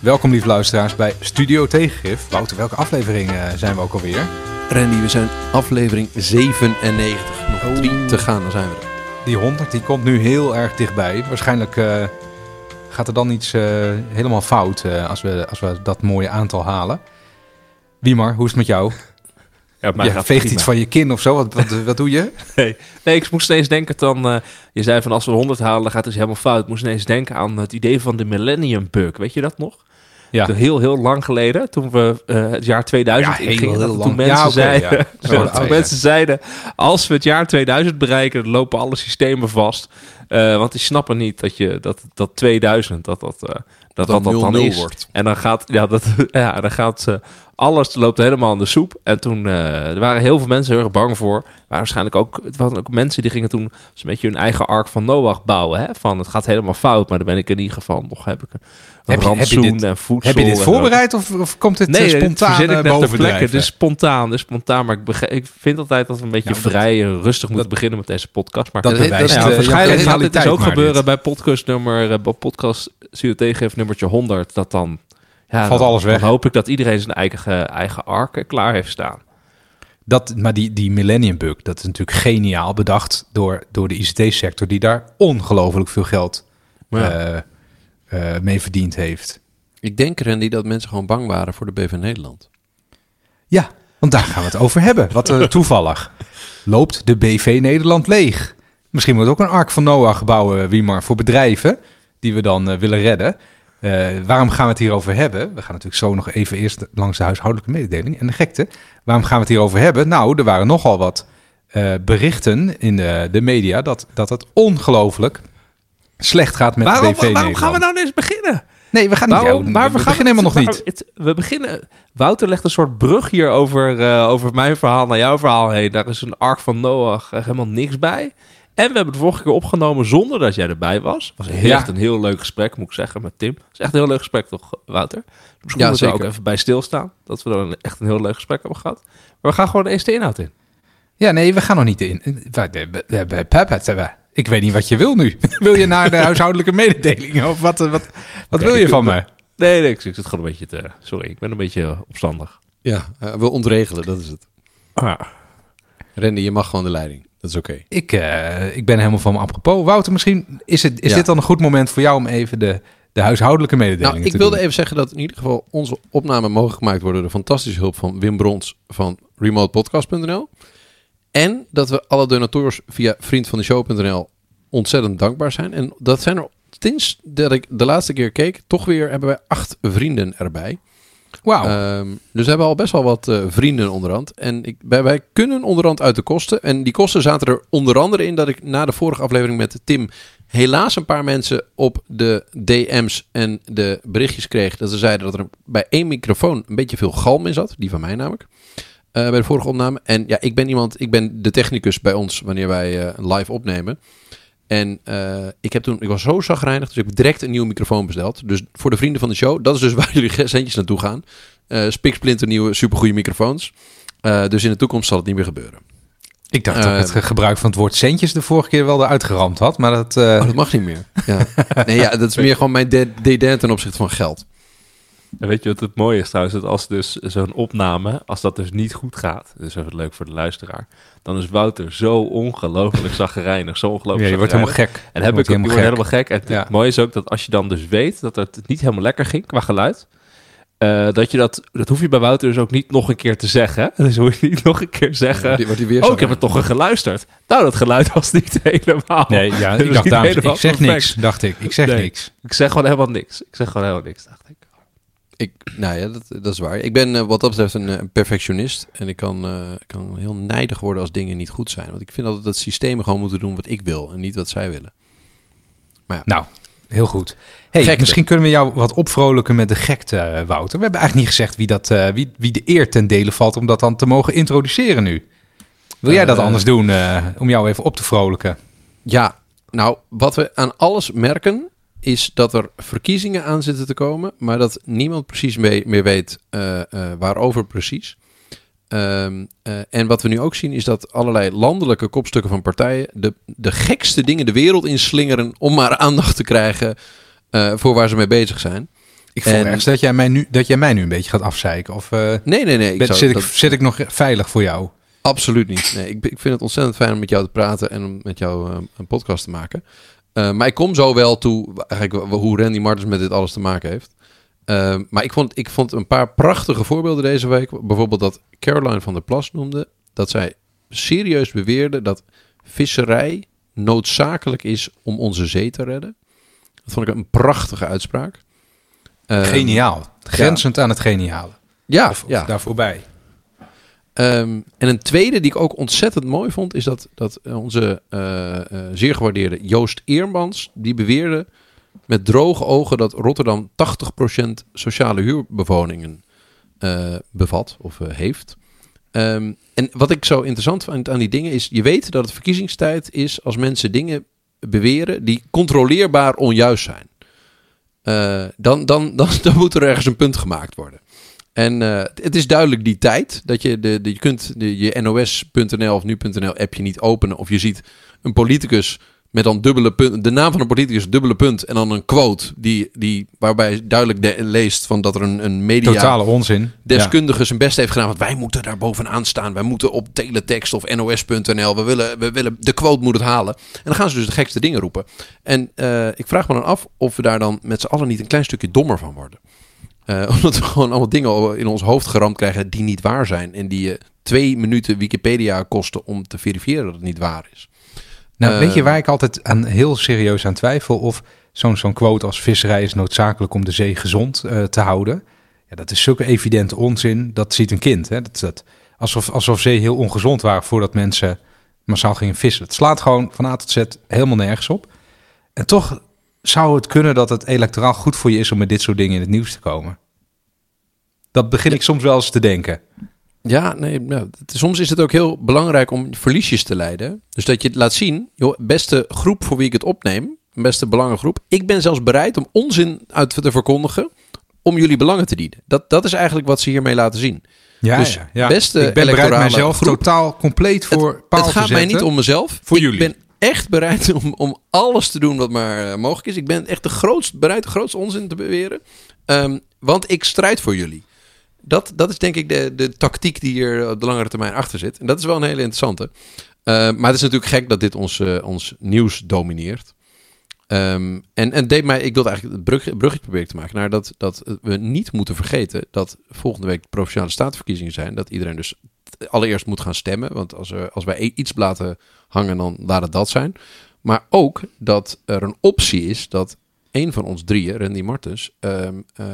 Welkom lieve luisteraars bij Studio Tegengif. Wouter, welke aflevering eh, zijn we ook alweer? Randy, we zijn aflevering 97. Nog drie te gaan, dan zijn we er. Die 100 die komt nu heel erg dichtbij. Waarschijnlijk eh, gaat er dan iets eh, helemaal fout eh, als, we, als we dat mooie aantal halen. Wiemar, hoe is het met jou? Ja, maar Je veegt prima. iets van je kin of zo. Wat, wat, wat doe je? Nee. nee, ik moest ineens denken dan... eh, je zei van als we 100 halen, dan gaat het dus helemaal fout. Ik moest ineens denken aan het idee van de Millennium Bug. Weet je dat nog? Ja. Toen Heel, heel lang geleden, toen we eh, het jaar 2000 Ja, heel, ingingen. heel dat. Toen mensen, Ja, zeiden, ja. Toen mensen zeiden, als we het jaar 2000 bereiken, dan lopen alle systemen vast. Eh, want die snappen niet dat, je, dat, dat 2000, dat dat, eh, dat, Dat wat dat dan 0-0 is. wordt. En dan gaat, ja, dat, ja, dan gaat alles loopt helemaal in de soep. En toen er waren heel veel mensen heel erg bang voor. Maar waarschijnlijk ook, het waren ook mensen die gingen toen een beetje hun eigen ark van Noach bouwen. Hè? Van het gaat helemaal fout, maar dan ben ik in ieder geval nog heb ik Heb je- heb je dit- en voedsel. Heb je dit voorbereid of, of komt dit Nee, eh, dit spontaan verzin ik eh, net ter plekke. is spontaan, is spontaan. Maar ik, bege- ik vind altijd dat we een beetje Ja, vrij en rustig moeten beginnen met deze podcast. Maar Dat Dat- bewijst dat- eh, ja, jouw waarschijnlijk gaat dit dus ook gebeuren dit. bij podcast nummer, eh, bij podcast Tegengeef nummertje 100. Dat dan, ja, Valt dan, alles weg. Dan hoop ik dat iedereen zijn eigen, eigen ark klaar heeft staan. Dat, maar die, die Millennium Bug, dat is natuurlijk geniaal bedacht door, door de ICT-sector... die daar ongelooflijk veel geld Ja. Eh, mee verdiend heeft. Ik denk, Randy, dat mensen gewoon bang waren voor de BV Nederland. Ja, want daar gaan we het over hebben. Wat eh, toevallig. Loopt de BV Nederland leeg? Misschien moet ook een Ark van Noach bouwen, Wiemar, voor bedrijven die we dan eh, willen redden. Waarom gaan we het hierover hebben? We gaan natuurlijk zo nog even eerst langs de huishoudelijke mededeling en de gekte. Waarom gaan we het hierover hebben? Nou, er waren nogal wat berichten in de, de media dat, dat het ongelooflijk slecht gaat met waarom de BV waarom gaan we nou eens beginnen? Nee, we gaan niet. Waarom? maar we, we, gaan beginnen helemaal nog niet. het- we beginnen. Wouter legt een soort brug hier over, eh, over mijn verhaal naar jouw verhaal heen. Daar is een ark van Noach eh, helemaal niks bij. En we hebben de vorige keer opgenomen zonder dat jij erbij was. Het was Ja. echt een heel leuk gesprek, moet ik zeggen, met Tim. Het is echt een heel leuk gesprek, toch, Wouter? Misschien Ja, moeten we ook even bij stilstaan. Dat we dan echt een heel leuk gesprek hebben gehad. Maar we gaan gewoon eens de inhoud in. Ja, nee, we gaan nog niet in. We- we- Ik weet niet wat je wil nu. Wil je naar de huishoudelijke mededeling? Of wat, wat, wat wil je van me? Nee, nee, ik zit gewoon een beetje te... Sorry, ik ben een beetje eh, opstandig. Ja, uh, we ontregelen, dat is het. Ah, Randy, je mag gewoon de leiding. Dat is oké. Ik, eh, ik ben helemaal van me apropos. Wouter, misschien is, het, is Ja. dit dan een goed moment voor jou om even de, de huishoudelijke mededelingen Nou, ik te wilde doen? even zeggen dat in ieder geval onze opname mogelijk gemaakt wordt door de fantastische hulp van Wim Brons van remotepodcast.nl. En dat we alle donateurs via vriendvandeshow.nl ontzettend dankbaar zijn. En dat zijn er sinds dat ik de laatste keer keek, toch weer hebben wij acht vrienden erbij. Wauw. Ehm, dus we hebben al best wel wat eh, vrienden onderhand. En ik, wij, wij kunnen onderhand uit de kosten. En die kosten zaten er onder andere in dat ik na de vorige aflevering met Tim helaas een paar mensen op de DM's en de berichtjes kreeg. Dat ze zeiden dat er bij één microfoon een beetje veel galm in zat. Die van mij namelijk. Eh, bij de vorige opname. En ja, ik ben iemand, ik ben de technicus bij ons wanneer wij eh, live opnemen. En eh, ik, heb toen, ik was zo zagrijnig, dus ik heb direct een nieuwe microfoon besteld. Dus voor de vrienden van de show, dat is dus waar jullie centjes naartoe gaan. Eh spiksplinter nieuwe, supergoeie microfoons. Dus in de toekomst zal het niet meer gebeuren. ik dacht dat het ge- gebruik van het woord centjes de vorige keer wel eruit geramd had. Maar dat... Oh, dat mag niet meer. Ja. Nee, ja, dat is meer gewoon mijn dédain ten opzichte van geld. En weet je wat het mooie is trouwens? Dat als dus zo'n opname, als dat dus niet goed gaat, dus even leuk voor de luisteraar, dan is Wouter zo ongelooflijk zagrijnig, zo ongelooflijk ja, je wordt helemaal gek. En heb ik je wordt helemaal gek. En Ja. het mooie is ook dat als je dan dus weet dat het niet helemaal lekker ging qua geluid, eh, dat je dat, dat hoef je bij Wouter dus ook niet nog een keer te zeggen. Dus hoef je niet nog een keer zeggen, Die- wordt die weer oh, ik heb het toch een geluisterd. Nou, dat geluid was niet helemaal. Nee, ja, ik dacht, dames, helemaal ik zeg perfect. niks, dacht ik. Ik zeg Nee. niks. Ik zeg gewoon helemaal niks. Ik zeg gewoon helemaal niks, dacht ik. Ik, nou ja, dat, dat is waar. Ik ben eh, wat dat betreft een, eh, een perfectionist. En ik kan, eh, kan heel nijdig worden als dingen niet goed zijn. Want ik vind altijd dat systemen gewoon moeten doen wat ik wil. En niet wat zij willen. Nou, heel goed. Hey, Gekte. misschien kunnen we jou wat opvrolijken met de gekte, Wouter. We hebben eigenlijk niet gezegd wie, dat, wie, wie de eer ten dele valt om dat dan te mogen introduceren nu. Wil jij dat anders doen, om jou even op te vrolijken? Ja, nou, wat we aan alles merken is dat er verkiezingen aan zitten te komen, maar dat niemand precies mee- meer weet eh, eh, waarover precies. Ehm, eh, en wat we nu ook zien is dat allerlei landelijke kopstukken van partijen de, de gekste dingen de wereld inslingeren om maar aandacht te krijgen voor waar ze mee bezig zijn. Ik voel En- ergens dat jij, mij nu, dat jij mij nu een beetje gaat afzeiken. Of Nee, nee, nee. Ik ben- zou- zit, ik, dat- zit ik nog veilig voor jou? Absoluut niet. Nee, ik, ik vind het ontzettend fijn om met jou te praten en om met jou een podcast te maken. Eh, maar ik kom zo wel toe eigenlijk, hoe Randy Martens met dit alles te maken heeft. Eh, maar ik vond, ik vond een paar prachtige voorbeelden deze week. Bijvoorbeeld dat Caroline van der Plas noemde dat zij serieus beweerde dat visserij noodzakelijk is om onze zee te redden. Dat vond ik een prachtige uitspraak. Eh, Geniaal. Grenzend aan het geniale. Ja, Of, of ja. daar voorbij. Ehm, en een tweede die ik ook ontzettend mooi vond, is dat, dat onze eh, eh, zeer gewaardeerde Joost Eermans, die beweerde met droge ogen dat Rotterdam 80% sociale huurbewoningen eh, bevat of heeft. Ehm, en wat ik zo interessant vind aan die dingen is, je weet dat het verkiezingstijd is als mensen dingen beweren die controleerbaar onjuist zijn. Dan, dan, dan moet er ergens een punt gemaakt worden. En eh, het is duidelijk die tijd dat je, de, de, je kunt de, je NOS.nl of nu.nl appje niet openen. Of je ziet een politicus met dan dubbele punt, de naam van een politicus, dubbele punt en dan een quote die, die, waarbij duidelijk de- leest van dat er een, een media Totale onzin. Ja. deskundige zijn best heeft gedaan. Want wij moeten daar bovenaan staan. Wij moeten op teletext of nos.nl. We willen, we willen, de quote moet het halen. En dan gaan ze dus de gekste dingen roepen. En eh, ik vraag me dan af of we daar dan met z'n allen niet een klein stukje dommer van worden. Eh, omdat we gewoon allemaal dingen in ons hoofd geramd krijgen die niet waar zijn. En die je twee minuten Wikipedia kosten om te verifiëren dat het niet waar is. Nou, Eh, weet je waar ik altijd aan, heel serieus aan twijfel? Of zo'n zo'n quote als visserij is noodzakelijk om de zee gezond eh, te houden. Ja, dat is zulke evidente onzin. Dat ziet een kind. Hè? Dat, dat, alsof, alsof zee heel ongezond waren voordat mensen massaal gingen vissen. Het slaat gewoon van A tot Z helemaal nergens op. En toch zou het kunnen dat het electoraal goed voor je is om met dit soort dingen in het nieuws te komen. Dat begin ik soms wel eens te denken. Ja, nee, nou, soms is het ook heel belangrijk om verliesjes te leiden. Dus dat je het laat zien, joh, beste groep voor wie ik het opneem, beste belangengroep. Ik ben zelfs bereid om onzin uit te verkondigen om jullie belangen te dienen. Dat, dat is eigenlijk wat ze hiermee laten zien. Ja, Dus ja, ja. beste ik ben bereid mijzelf groep. totaal compleet voor paal het gaat mij niet om mezelf. Voor ik jullie. ben echt bereid om, om alles te doen wat maar eh, mogelijk is. Ik ben echt de grootst, bereid de grootste onzin te beweren. Ehm, want ik strijd voor jullie. Dat, dat is denk ik de, de tactiek die hier op de langere termijn achter zit. En dat is wel een hele interessante. Eh, maar het is natuurlijk gek dat dit ons, eh, ons nieuws domineert. Ehm, en en deed mij, ik wilde eigenlijk het brug, bruggetje proberen te maken naar dat, dat we niet moeten vergeten dat volgende week de provinciale statenverkiezingen zijn. Dat iedereen dus allereerst moet gaan stemmen. Want als, als wij iets laten hangen, dan laat het dat zijn. Maar ook dat er een optie is dat een van ons drieën, Randy Martens, ehm, eh,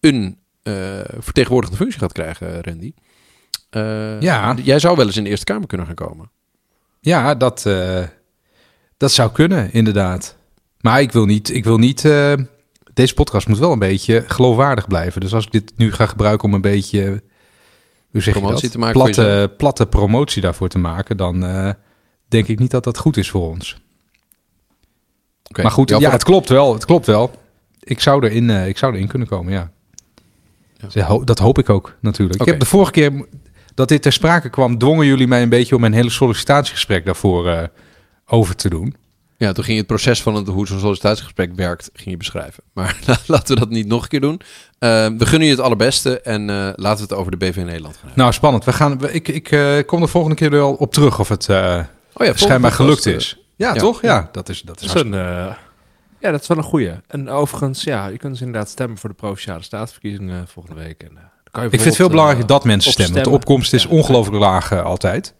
een vertegenwoordigende functie gaat krijgen, Randy. Eh, Ja. Jij zou wel eens in de Eerste Kamer kunnen gaan komen. Ja, dat, dat zou kunnen, inderdaad. Maar ik wil niet. Ik wil niet deze podcast moet wel een beetje geloofwaardig blijven. Dus als ik dit nu ga gebruiken om een beetje. Hoe zeg Promotie je dat? te maken platte, platte promotie daarvoor te maken, dan denk ik niet dat dat goed is voor ons. Maar goed, ja, het klopt wel. Het klopt wel. Ik zou erin, eh, ik zou erin kunnen komen, ja. Ja. Dat hoop ik ook, natuurlijk. Ik heb de vorige keer dat dit ter sprake kwam, dwongen jullie mij een beetje om mijn hele sollicitatiegesprek daarvoor eh, over te doen. Ja, toen ging je het proces van het, hoe zo'n sollicitatiegesprek werkt, ging je beschrijven. Maar laten we dat niet nog een keer doen. Eh, we gunnen je het allerbeste en eh, laten we het over de BV Nederland gaan hebben. Nou, spannend. We gaan, ik ik kom de volgende keer wel op terug of het Oh ja, schijnbaar gelukt eh, is. Ja, ja. toch? Ja, dat is, dat is Dat is een, eh, ja, dat is wel een goeie. En overigens, ja, je kunt dus inderdaad stemmen voor de Provinciale Staatsverkiezingen eh, volgende week. En, eh, dan kan je Ik vind het veel belangrijker eh, dat mensen stemmen. want De opkomst is Ja. ongelooflijk laag eh, altijd.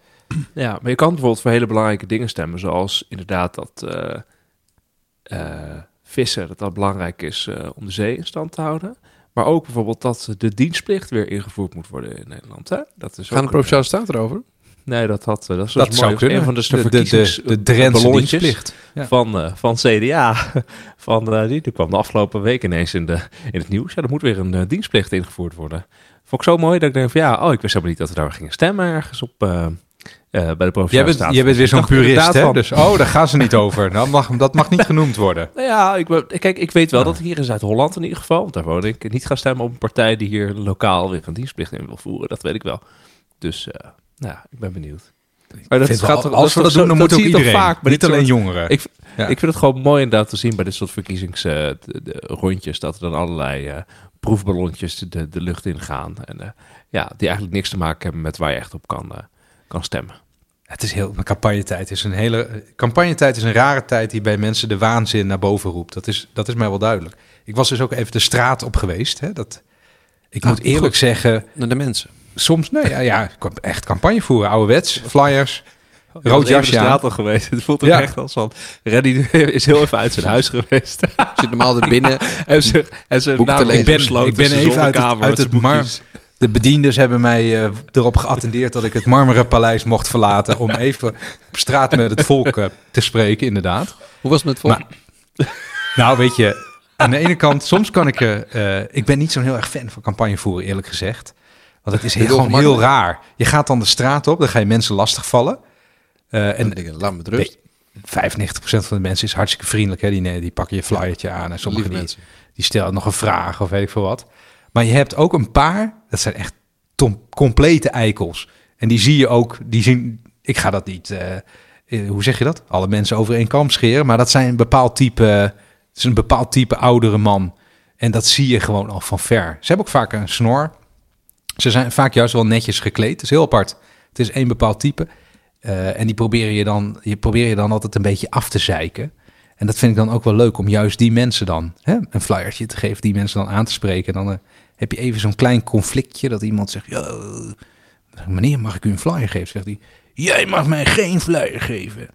Ja, maar je kan bijvoorbeeld voor hele belangrijke dingen stemmen. Zoals inderdaad dat eh, eh, vissen, dat dat belangrijk is eh, om de zee in stand te houden. Maar ook bijvoorbeeld dat de dienstplicht weer ingevoerd moet worden in Nederland. Hè? Dat is Gaan de Provinciale Staten erover? Nee, dat, had, dat is Dat dus zou kunnen. Een van de, de, de, de, de. Ja. van, eh, van CDA. Van, eh, die, die kwam de afgelopen week ineens in, de, in het nieuws. Ja, er moet weer een eh, dienstplicht ingevoerd worden. Vond ik zo mooi dat ik denk van ja, oh, ik wist helemaal niet dat we daar gingen stemmen ergens op eh, eh, bij de Provinciale bent, jij bent weer zo'n purist, hè? van, Dus, oh, daar gaan ze niet over. Dat mag, dat mag niet genoemd worden. Nou ja, ik, kijk, ik weet wel dat ik hier in Zuid-Holland in ieder geval, want daar woon ik, niet ga stemmen op een partij die hier lokaal weer een dienstplicht in wil voeren. Dat weet ik wel. Dus, eh, nou ja, ik ben benieuwd. Maar dat gaat toch- als we dat doen, dan moet ook iedereen. vaak bij niet alleen jongeren. Ik, Ja. ik vind het gewoon mooi inderdaad te zien bij dit soort verkiezings eh. Dat er dan allerlei proefballontjes de, de lucht in gaan. En eh, ja, die eigenlijk niks te maken hebben met waar je echt op kan, kan stemmen. Het is heel, campagnetijd is een hele. Campagnetijd is een rare tijd die bij mensen de waanzin naar boven roept. Dat is, dat is mij wel duidelijk. Ik was dus ook even de straat op geweest. Hè, dat, ik Ah, moet eerlijk goed. zeggen, Naar de mensen. Soms, nee, ja, ja, echt campagne voeren, ouderwets, flyers, rood de jasje straat al geweest. Het voelt ook Ja. echt als van... Reddy is heel even uit zijn huis geweest. Zit normaal er binnen. en ze, en ze lezen. Ik ben, besloten ik ben even uit het, uit het mar. De bedienders hebben mij eh, erop geattendeerd dat ik het Marmeren Paleis mocht verlaten om even op straat met het volk eh, te spreken, inderdaad. Hoe was het met volk? Maar- Nou, weet je, aan de ene kant, soms kan ik... eh, ik ben niet zo'n heel erg fan van campagne voeren, eerlijk gezegd. Want het is heel, gewoon heel raar. Je gaat dan de straat op, dan ga je mensen lastigvallen. Eh en ik, laat me rust. 95% van de mensen is hartstikke vriendelijk. Hè? Die, die pakken je flyertje aan. En sommige die, mensen. die stellen nog een vraag of weet ik veel wat. Maar je hebt ook een paar, dat zijn echt tom- complete eikels. En die zie je ook, die zien, ik ga dat niet, eh, eh, hoe zeg je dat? Alle mensen over één kam scheren. Maar dat zijn een bepaald type, het is een bepaald type oudere man. En dat zie je gewoon al van ver. Ze hebben ook vaak een snor. Ze zijn vaak juist wel netjes gekleed. Het is heel apart. Het is één bepaald type. Eh, en die probeer je, dan, je probeer je dan altijd een beetje af te zeiken. En dat vind ik dan ook wel leuk om juist die mensen dan hè, een flyertje te geven, die mensen dan aan te spreken. En dan eh, heb je even zo'n klein conflictje dat iemand zegt: Meneer, mag ik u een flyer geven? Zegt hij: Jij mag mij geen flyer geven.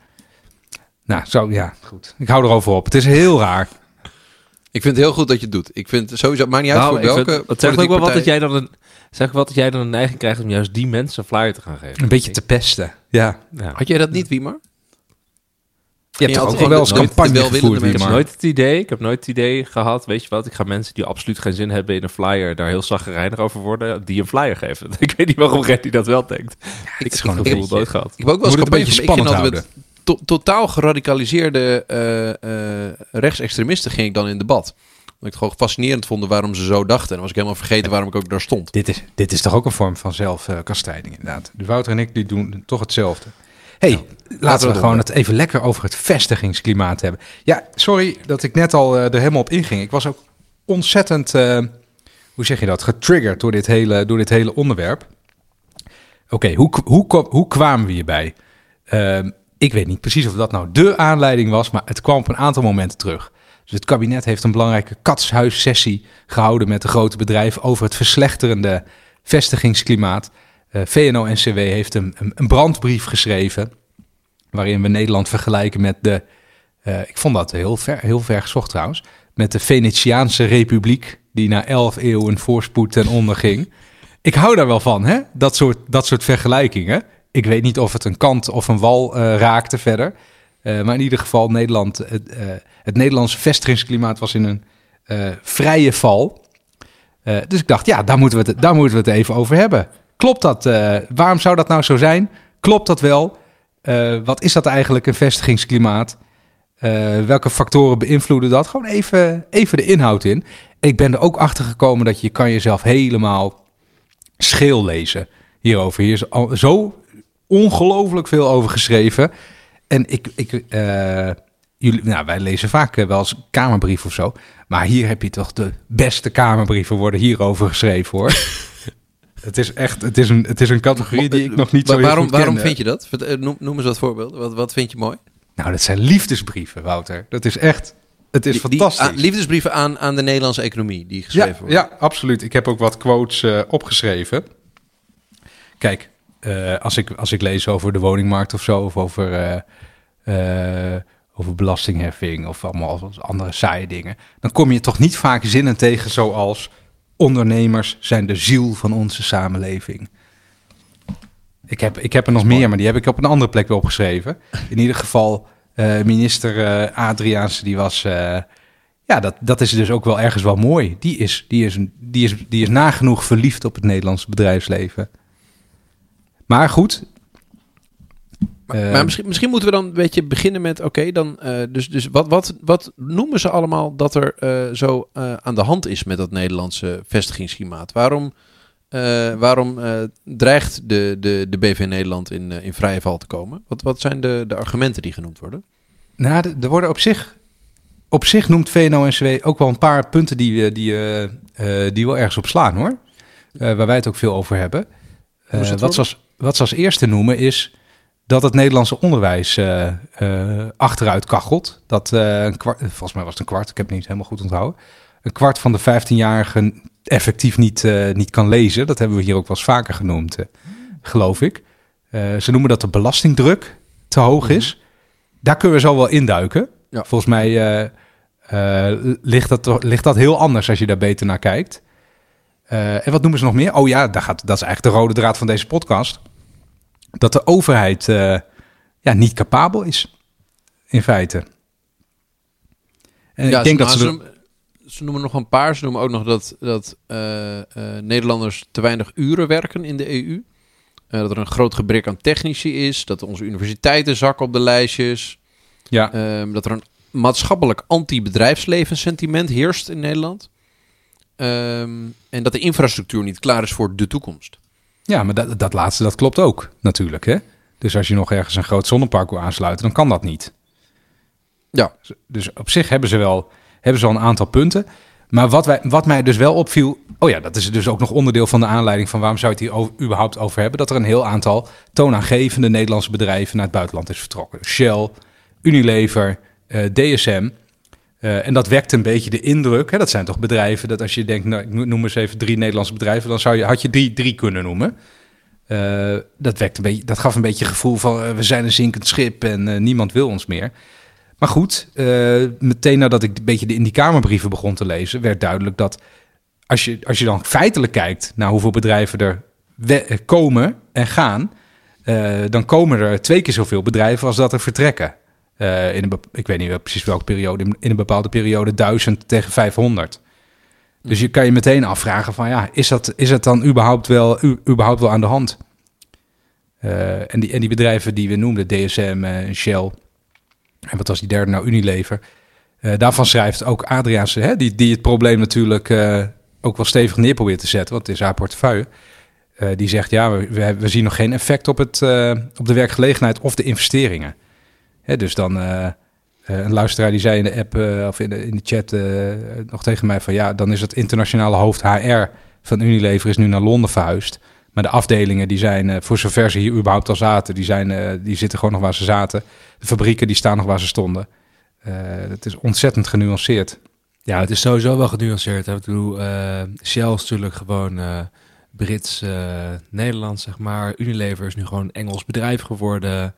Nou, zo ja, goed. Ik hou erover op. Het is heel raar. Ik vind het heel goed dat je het doet. Ik vind het sowieso, het maakt niet uit Nou, voor welke Het zegt ook wel wat dat jij dan een... Zeg wat dat jij dan een neiging krijgt om juist die mensen een flyer te gaan geven. Een beetje te pesten. Ja. Ja. Had jij dat niet, Wiemar? Je hebt je toch ook altijd wel eens nooit campagne gevoerd, Ik heb maar. nooit het idee, ik heb nooit het idee gehad, weet je wat, ik ga mensen die absoluut geen zin hebben in een flyer daar heel zaggerijnig over worden, die een flyer geven. Ik weet niet waarom Reddy dat wel denkt. ik is heb gewoon het gevoel beetje- nooit gehad. Ik heb ook wel eens het een beetje ik spannend altijd met to- totaal geradicaliseerde eh, eh, rechtsextremisten ging ik dan in debat. Ik het gewoon fascinerend vond waarom ze zo dachten. En dan was ik helemaal vergeten waarom ik ook daar stond. Dit is, dit is toch ook een vorm van zelfkastijding, inderdaad. Dus Wouter en ik die doen toch hetzelfde. hey, laten we we gewoon het even lekker over het vestigingsklimaat hebben. Ja, sorry dat ik net al eh, er helemaal op inging. Ik was ook ontzettend, eh, hoe zeg je dat, getriggerd door dit hele, door dit hele onderwerp. Oké, hoe, hoe, hoe kwamen we hierbij? Ehm, ik weet niet precies of dat nou de aanleiding was, maar het kwam op een aantal momenten terug. Dus het kabinet heeft een belangrijke katshuissessie gehouden met de grote bedrijven over het verslechterende vestigingsklimaat. Eh, VNO-NCW heeft een, een, een brandbrief geschreven waarin we Nederland vergelijken met de, eh, ik vond dat heel ver, heel ver gezocht trouwens, met de Venetiaanse Republiek die na elf eeuwen voorspoed ten onder ging. Ik hou daar wel van, hè? Dat soort, dat soort vergelijkingen. Ik weet niet of het een kant of een wal eh, raakte verder. Eh, maar in ieder geval, Nederland, het, eh, het Nederlandse vestigingsklimaat was in een eh, vrije val. Dus ik dacht, ja, daar moeten, we het, daar moeten we het even over hebben. Klopt dat? waarom zou dat nou zo zijn? Klopt dat wel? Wat is dat eigenlijk, een vestigingsklimaat? Welke factoren beïnvloeden dat? Gewoon even, even de inhoud in. Ik ben er ook achter gekomen dat je kan jezelf helemaal scheel lezen hierover. Hier is al zo ongelooflijk veel over geschreven. En ik, ik eh, jullie, nou, wij lezen vaak eh, wel eens kamerbrief of zo. Maar hier heb je toch de beste kamerbrieven worden hierover geschreven hoor. het is echt, het is een, het is een categorie die ik nog niet zo Maar heel waarom, goed waarom vind je dat? Eh, Noem, noem eens wat voorbeelden. Wat, wat vind je mooi? Nou, dat zijn liefdesbrieven, Wouter. Dat is echt, het is Die- die- fantastisch. aan- liefdesbrieven aan, aan de Nederlandse economie die geschreven ja, worden. ja, absoluut. Ik heb ook wat quotes opgeschreven. Kijk, eh, als, ik, als ik lees over de woningmarkt of zo, of over, eh, eh, over belastingheffing of allemaal andere saaie dingen, dan kom je toch niet vaak zinnen tegen zoals ondernemers zijn de ziel van onze samenleving. Ik heb, ik heb er nog meer, maar die heb ik op een andere plek weer opgeschreven. In ieder geval, minister eh Adriaanse, die was... ja, dat, dat is dus ook wel ergens wel mooi. Die is, die, is, die, is, die is nagenoeg verliefd op het Nederlandse bedrijfsleven. Maar goed. Maar, eh, maar misschien, misschien moeten we dan een beetje beginnen met... Oké, dan eh, dus, dus wat, wat, wat noemen ze allemaal dat er eh, zo aan de hand is met dat Nederlandse vestigingsklimaat? Waarom waarom dreigt de, de, de BV Nederland in, in vrije val te komen? Wat, wat zijn de, de argumenten die genoemd worden? Nou, er worden op zich, op zich noemt VNO-NCW ook wel een paar punten die, die, die wel ergens op slaan hoor. Waar wij het ook veel over hebben. Dat wat, als, wat ze als eerste noemen is dat het Nederlandse onderwijs eh, eh, achteruit kachelt. Dat eh, een kwart, volgens mij was het een kwart, ik heb het niet helemaal goed onthouden. Een kwart van de 15-jarigen effectief niet, niet kan lezen. Dat hebben we hier ook wel eens vaker genoemd, geloof ik. Ze noemen dat de belastingdruk te hoog is. Daar kunnen we zo wel induiken. Ja. Volgens mij ligt, dat, ligt dat heel anders als je daar beter naar kijkt. En wat noemen ze nog meer? Oh ja, daar gaat, dat is eigenlijk de rode draad van deze podcast. Dat de overheid eh, ja, niet capabel is, in feite. En ja, ik denk ze, dat ze... ze, ze noemen nog een paar. Ze noemen ook nog dat, dat eh, eh, Nederlanders te weinig uren werken in de EU. Dat er een groot gebrek aan technici is. Dat onze universiteiten zakken op de lijstjes. ja, Ehm, dat er een maatschappelijk anti-bedrijfsleven sentiment heerst in Nederland. Ehm, en dat de infrastructuur niet klaar is voor de toekomst. Ja, maar dat, dat laatste dat klopt ook natuurlijk. Hè? Dus als je nog ergens een groot zonnepark wil aansluiten, dan kan dat niet. Ja. Dus op zich hebben ze wel, hebben ze wel een aantal punten. Maar wat, wij, wat mij dus wel opviel... Oh ja, dat is dus ook nog onderdeel van de aanleiding... van waarom zou je het hier over- überhaupt over hebben... dat er een heel aantal toonaangevende Nederlandse bedrijven... naar het buitenland is vertrokken. Shell, Unilever, eh, DSM... Eh, en dat wekt een beetje de indruk. Hè? Dat zijn toch bedrijven dat als je denkt... Nou, ik noem eens even drie Nederlandse bedrijven... dan zou je, had je drie, drie kunnen noemen. Eh, dat, wekt een beetje, dat gaf een beetje het gevoel van... eh, we zijn een zinkend schip en niemand wil ons meer... Maar goed, meteen nadat ik een beetje de in die Kamerbrieven begon te lezen, werd duidelijk dat als je, als je dan feitelijk kijkt naar hoeveel bedrijven er komen en gaan, dan komen er twee keer zoveel bedrijven als dat er vertrekken. Eh, in een, ik weet niet precies welke periode, in een bepaalde periode 1000 tegen 500. Dus je kan je meteen afvragen van ja, is dat, is het dan überhaupt wel, überhaupt wel aan de hand? Eh, en, die, en die bedrijven die we noemden, DSM en Shell, en wat was die derde nou, Unilever. Eh, daarvan schrijft ook Adriaanse, hè, die, die het probleem natuurlijk ook wel stevig neer probeert te zetten, want het is haar portefeuille. Die zegt, ja, we, we, zien nog geen effect op, het, op de werkgelegenheid of de investeringen. Dus dan, eh, eh, een luisteraar die zei in de app eh, of in de, in de chat nog tegen mij van, ja, dan is het internationale hoofd HR van Unilever is nu naar Londen verhuisd. Maar de afdelingen die zijn, voor zover ze hier überhaupt al zaten, die, zijn, die zitten gewoon nog waar ze zaten. De fabrieken die staan nog waar ze stonden. Eh, het is ontzettend genuanceerd. Ja, het is sowieso wel genuanceerd. hè. Ik Shell is natuurlijk gewoon eh, Brits, eh, Nederlands, zeg maar. Unilever is nu gewoon Engels bedrijf geworden.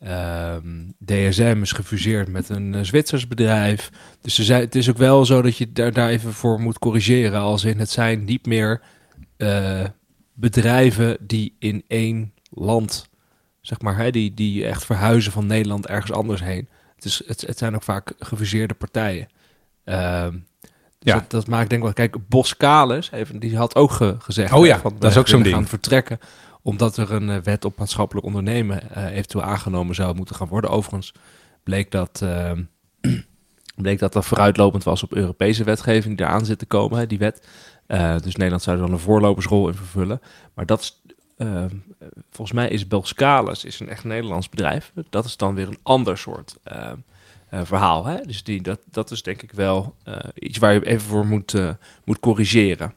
Ehm, DSM is gefuseerd met een eh, Zwitsers bedrijf. Dus ze zei, het is ook wel zo dat je daar, daar even voor moet corrigeren. Als in het zijn niet meer eh, bedrijven die in één land, zeg maar, hè, die, die echt verhuizen van Nederland ergens anders heen. Het, is, het, het zijn ook vaak gefuseerde partijen. Ehm, dus Ja. dat, dat maakt denk ik wel... Kijk, Boskalis, even, die had ook ge- gezegd... Oh ja, hè, van, dat is we ook zo'n ding. gaan vertrekken omdat er een eh, wet op maatschappelijk ondernemen eh, eventueel aangenomen zou moeten gaan worden. Overigens bleek dat, ehm, bleek dat dat vooruitlopend was op Europese wetgeving die eraan zit te komen, hè, die wet. Eh, dus Nederland zou er dan een voorlopersrol in vervullen. Maar dat is, volgens mij is Belskalis is een echt Nederlands bedrijf. Dat is dan weer een ander soort eh, verhaal. Hè? Dus die, dat, dat is denk ik wel eh, iets waar je even voor moet, eh, moet corrigeren.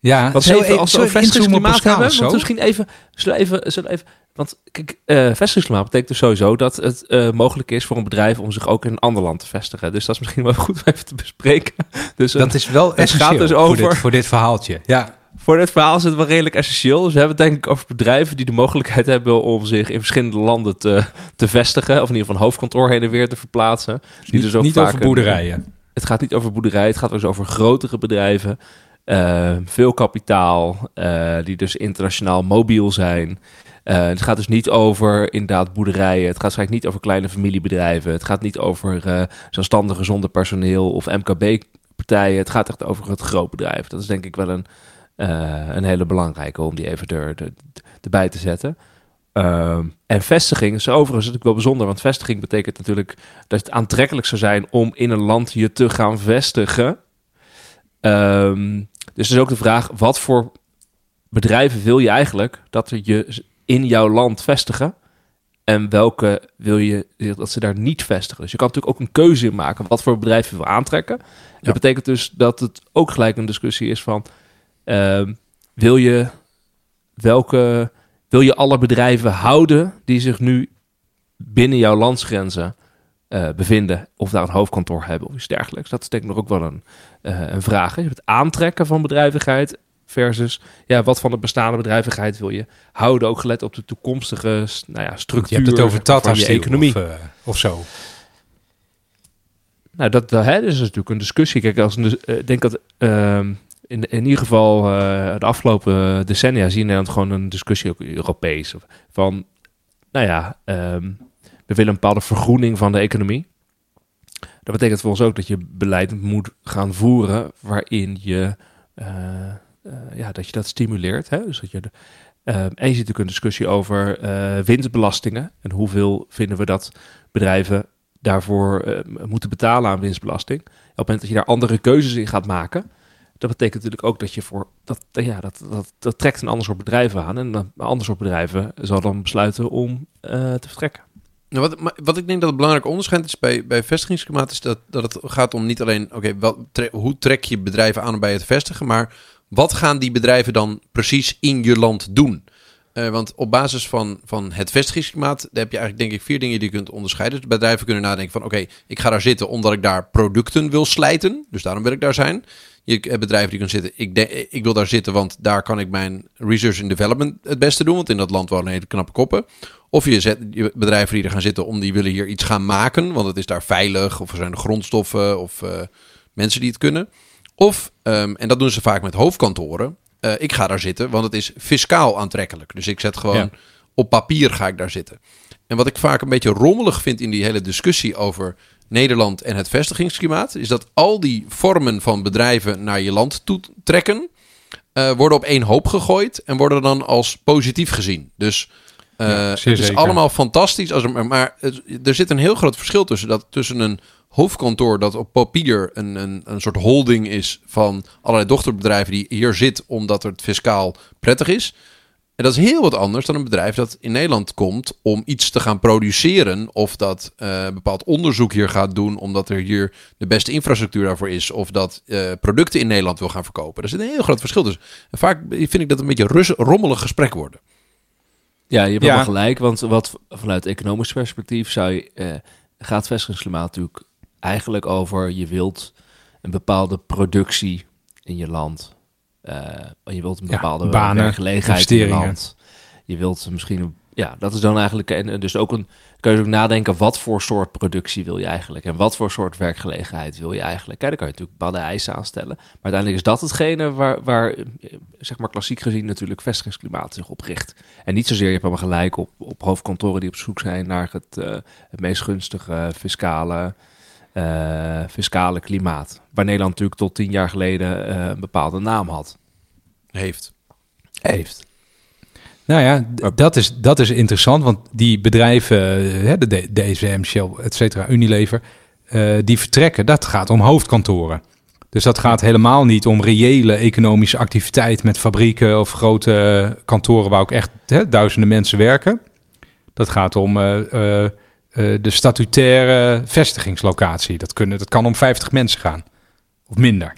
Ja, Want even, als we vestigingsklimaat hebben, want misschien even, zullen even, zullen even, want kijk, eh vestigingsklimaat betekent dus sowieso dat het eh, mogelijk is voor een bedrijf om zich ook in een ander land te vestigen. Dus dat is misschien wel goed om even te bespreken. Dus een- Dat is wel gaat essentieel dus voor, over- dit, voor dit verhaaltje. Ja, voor dit verhaal is het wel redelijk essentieel. Dus we hebben het denk ik over bedrijven die de mogelijkheid hebben om zich in verschillende landen te, te vestigen. Of in ieder geval een hoofdkantoor heen en weer te verplaatsen. Die niet, dus ook niet vaak over een- boerderijen. het gaat niet over boerderij, het gaat dus over grotere bedrijven. Eh, veel kapitaal, eh, die dus internationaal mobiel zijn. Eh, het gaat dus niet over inderdaad boerderijen. Het gaat waarschijnlijk niet over kleine familiebedrijven. Het gaat niet over zelfstandigen zonder personeel of MKB-partijen. Het gaat echt over het groot bedrijf. Dat is denk ik wel een, een hele belangrijke om die even er, er- erbij te zetten. Ehm, en vestiging is overigens natuurlijk wel bijzonder, want vestiging betekent natuurlijk dat het aantrekkelijk zou zijn om in een land je te gaan vestigen. Ehm, dus is ook de vraag, wat voor bedrijven wil je eigenlijk dat er je in jouw land vestigen? En welke wil je dat ze daar niet vestigen? Dus je kan natuurlijk ook een keuze in maken wat voor bedrijf je wil aantrekken. Dat betekent dus dat het ook gelijk een discussie is van ehm, wil je welke wil je alle bedrijven houden die zich nu binnen jouw landsgrenzen eh, bevinden of daar een hoofdkantoor hebben of iets dergelijks. Dat is denk ik nog ook wel een, eh, een vraag. Hè? Het aantrekken van bedrijvigheid versus ja, wat van de bestaande bedrijvigheid wil je houden, ook gelet op de toekomstige nou ja, structuur Je hebt het over van Tata je Steel economie. Of, eh, of zo. Nou, dat, dat, hè, dat is natuurlijk een discussie. Kijk, als een, dus- ik denk dat ehm, in, in ieder geval de afgelopen decennia zie je in Nederland gewoon een discussie, ook Europees, van, nou ja, ehm, we willen een bepaalde vergroening van de economie. Dat betekent voor ons ook dat je beleid moet gaan voeren waarin je, eh, eh, ja, dat je dat stimuleert. Hè? Dus dat je ehm, en je ziet natuurlijk een discussie over eh, winstbelastingen en hoeveel vinden we dat bedrijven daarvoor eh, moeten betalen aan winstbelasting. Op het moment dat je daar andere keuzes in gaat maken, dat betekent natuurlijk ook dat je voor dat ja dat, dat, dat trekt een ander soort bedrijven aan en een ander soort bedrijven zal dan besluiten om eh, te vertrekken. Nou, wat, wat ik denk dat het belangrijk onderscheid is bij, bij vestigingsklimaat, is dat, dat het gaat om niet alleen, oké, tre- hoe trek je bedrijven aan bij het vestigen, maar wat gaan die bedrijven dan precies in je land doen? Eh, want op basis van, van het vestigingsklimaat, daar heb je eigenlijk denk ik vier dingen die je kunt onderscheiden. Dus bedrijven kunnen nadenken van, oké, ik ga daar zitten omdat ik daar producten wil slijten, dus daarom wil ik daar zijn. Je hebt bedrijven die kunnen zitten, ik, de- ik wil daar zitten, want daar kan ik mijn research and development het beste doen, want in dat land wonen hele knappe koppen. Of je zet je bedrijven die er gaan zitten om die willen hier iets gaan maken, want het is daar veilig, of er zijn grondstoffen of eh, mensen die het kunnen. Of, ehm, en dat doen ze vaak met hoofdkantoren, eh, ik ga daar zitten, want het is fiscaal aantrekkelijk. Dus ik zet gewoon Ja. op papier ga ik daar zitten. En wat ik vaak een beetje rommelig vind in die hele discussie over Nederland en het vestigingsklimaat, is dat al die vormen van bedrijven naar je land toe trekken, eh, worden op één hoop gegooid en worden dan als positief gezien. Dus eh, Ja, het is zeker. allemaal fantastisch. Als er, maar- er zit een heel groot verschil tussen, dat, tussen een hoofdkantoor dat op papier een, een, een soort holding is van allerlei dochterbedrijven die hier zit omdat het fiscaal prettig is. En dat is heel wat anders dan een bedrijf dat in Nederland komt om iets te gaan produceren. Of dat eh, bepaald onderzoek hier gaat doen omdat er hier de beste infrastructuur daarvoor is. Of dat eh, producten in Nederland wil gaan verkopen. Er zit een heel groot verschil tussen. En vaak vind ik dat een beetje rus, rommelig gesprek worden. Ja, je hebt Ja. helemaal gelijk. Want wat vanuit economisch perspectief zou je, eh, gaat vestigingsklimaat natuurlijk eigenlijk over je wilt een bepaalde productie in je land. Eh, je wilt een Ja, bepaalde banen, werkgelegenheid in je investeringen. land. Je wilt misschien, ja, dat is dan eigenlijk, en, dus ook een, kun je ook nadenken, wat voor soort productie wil je eigenlijk? En wat voor soort werkgelegenheid wil je eigenlijk? Kijk, daar kan je natuurlijk bepaalde eisen aan stellen. Maar uiteindelijk is dat hetgene waar, waar eh, zeg maar klassiek gezien natuurlijk vestigingsklimaat zich op richt. En niet zozeer, je hebt helemaal gelijk, op, op hoofdkantoren die op zoek zijn naar het, eh, het meest gunstige fiscale, eh, fiscale klimaat. Waar Nederland natuurlijk tot tien jaar geleden eh, een bepaalde naam had. Heeft. Heeft. Nou ja, dat is, dat is interessant, want die bedrijven, eh, hè, de DSM, Shell, et cetera, Unilever, eh, die vertrekken, dat gaat om hoofdkantoren. Dus dat gaat helemaal niet om reële economische activiteit met fabrieken of grote kantoren waar ook echt hè, duizenden mensen werken. Dat gaat om eh, eh, eh, de statutaire vestigingslocatie. Dat, kunnen, dat kan om 50 mensen gaan, of minder.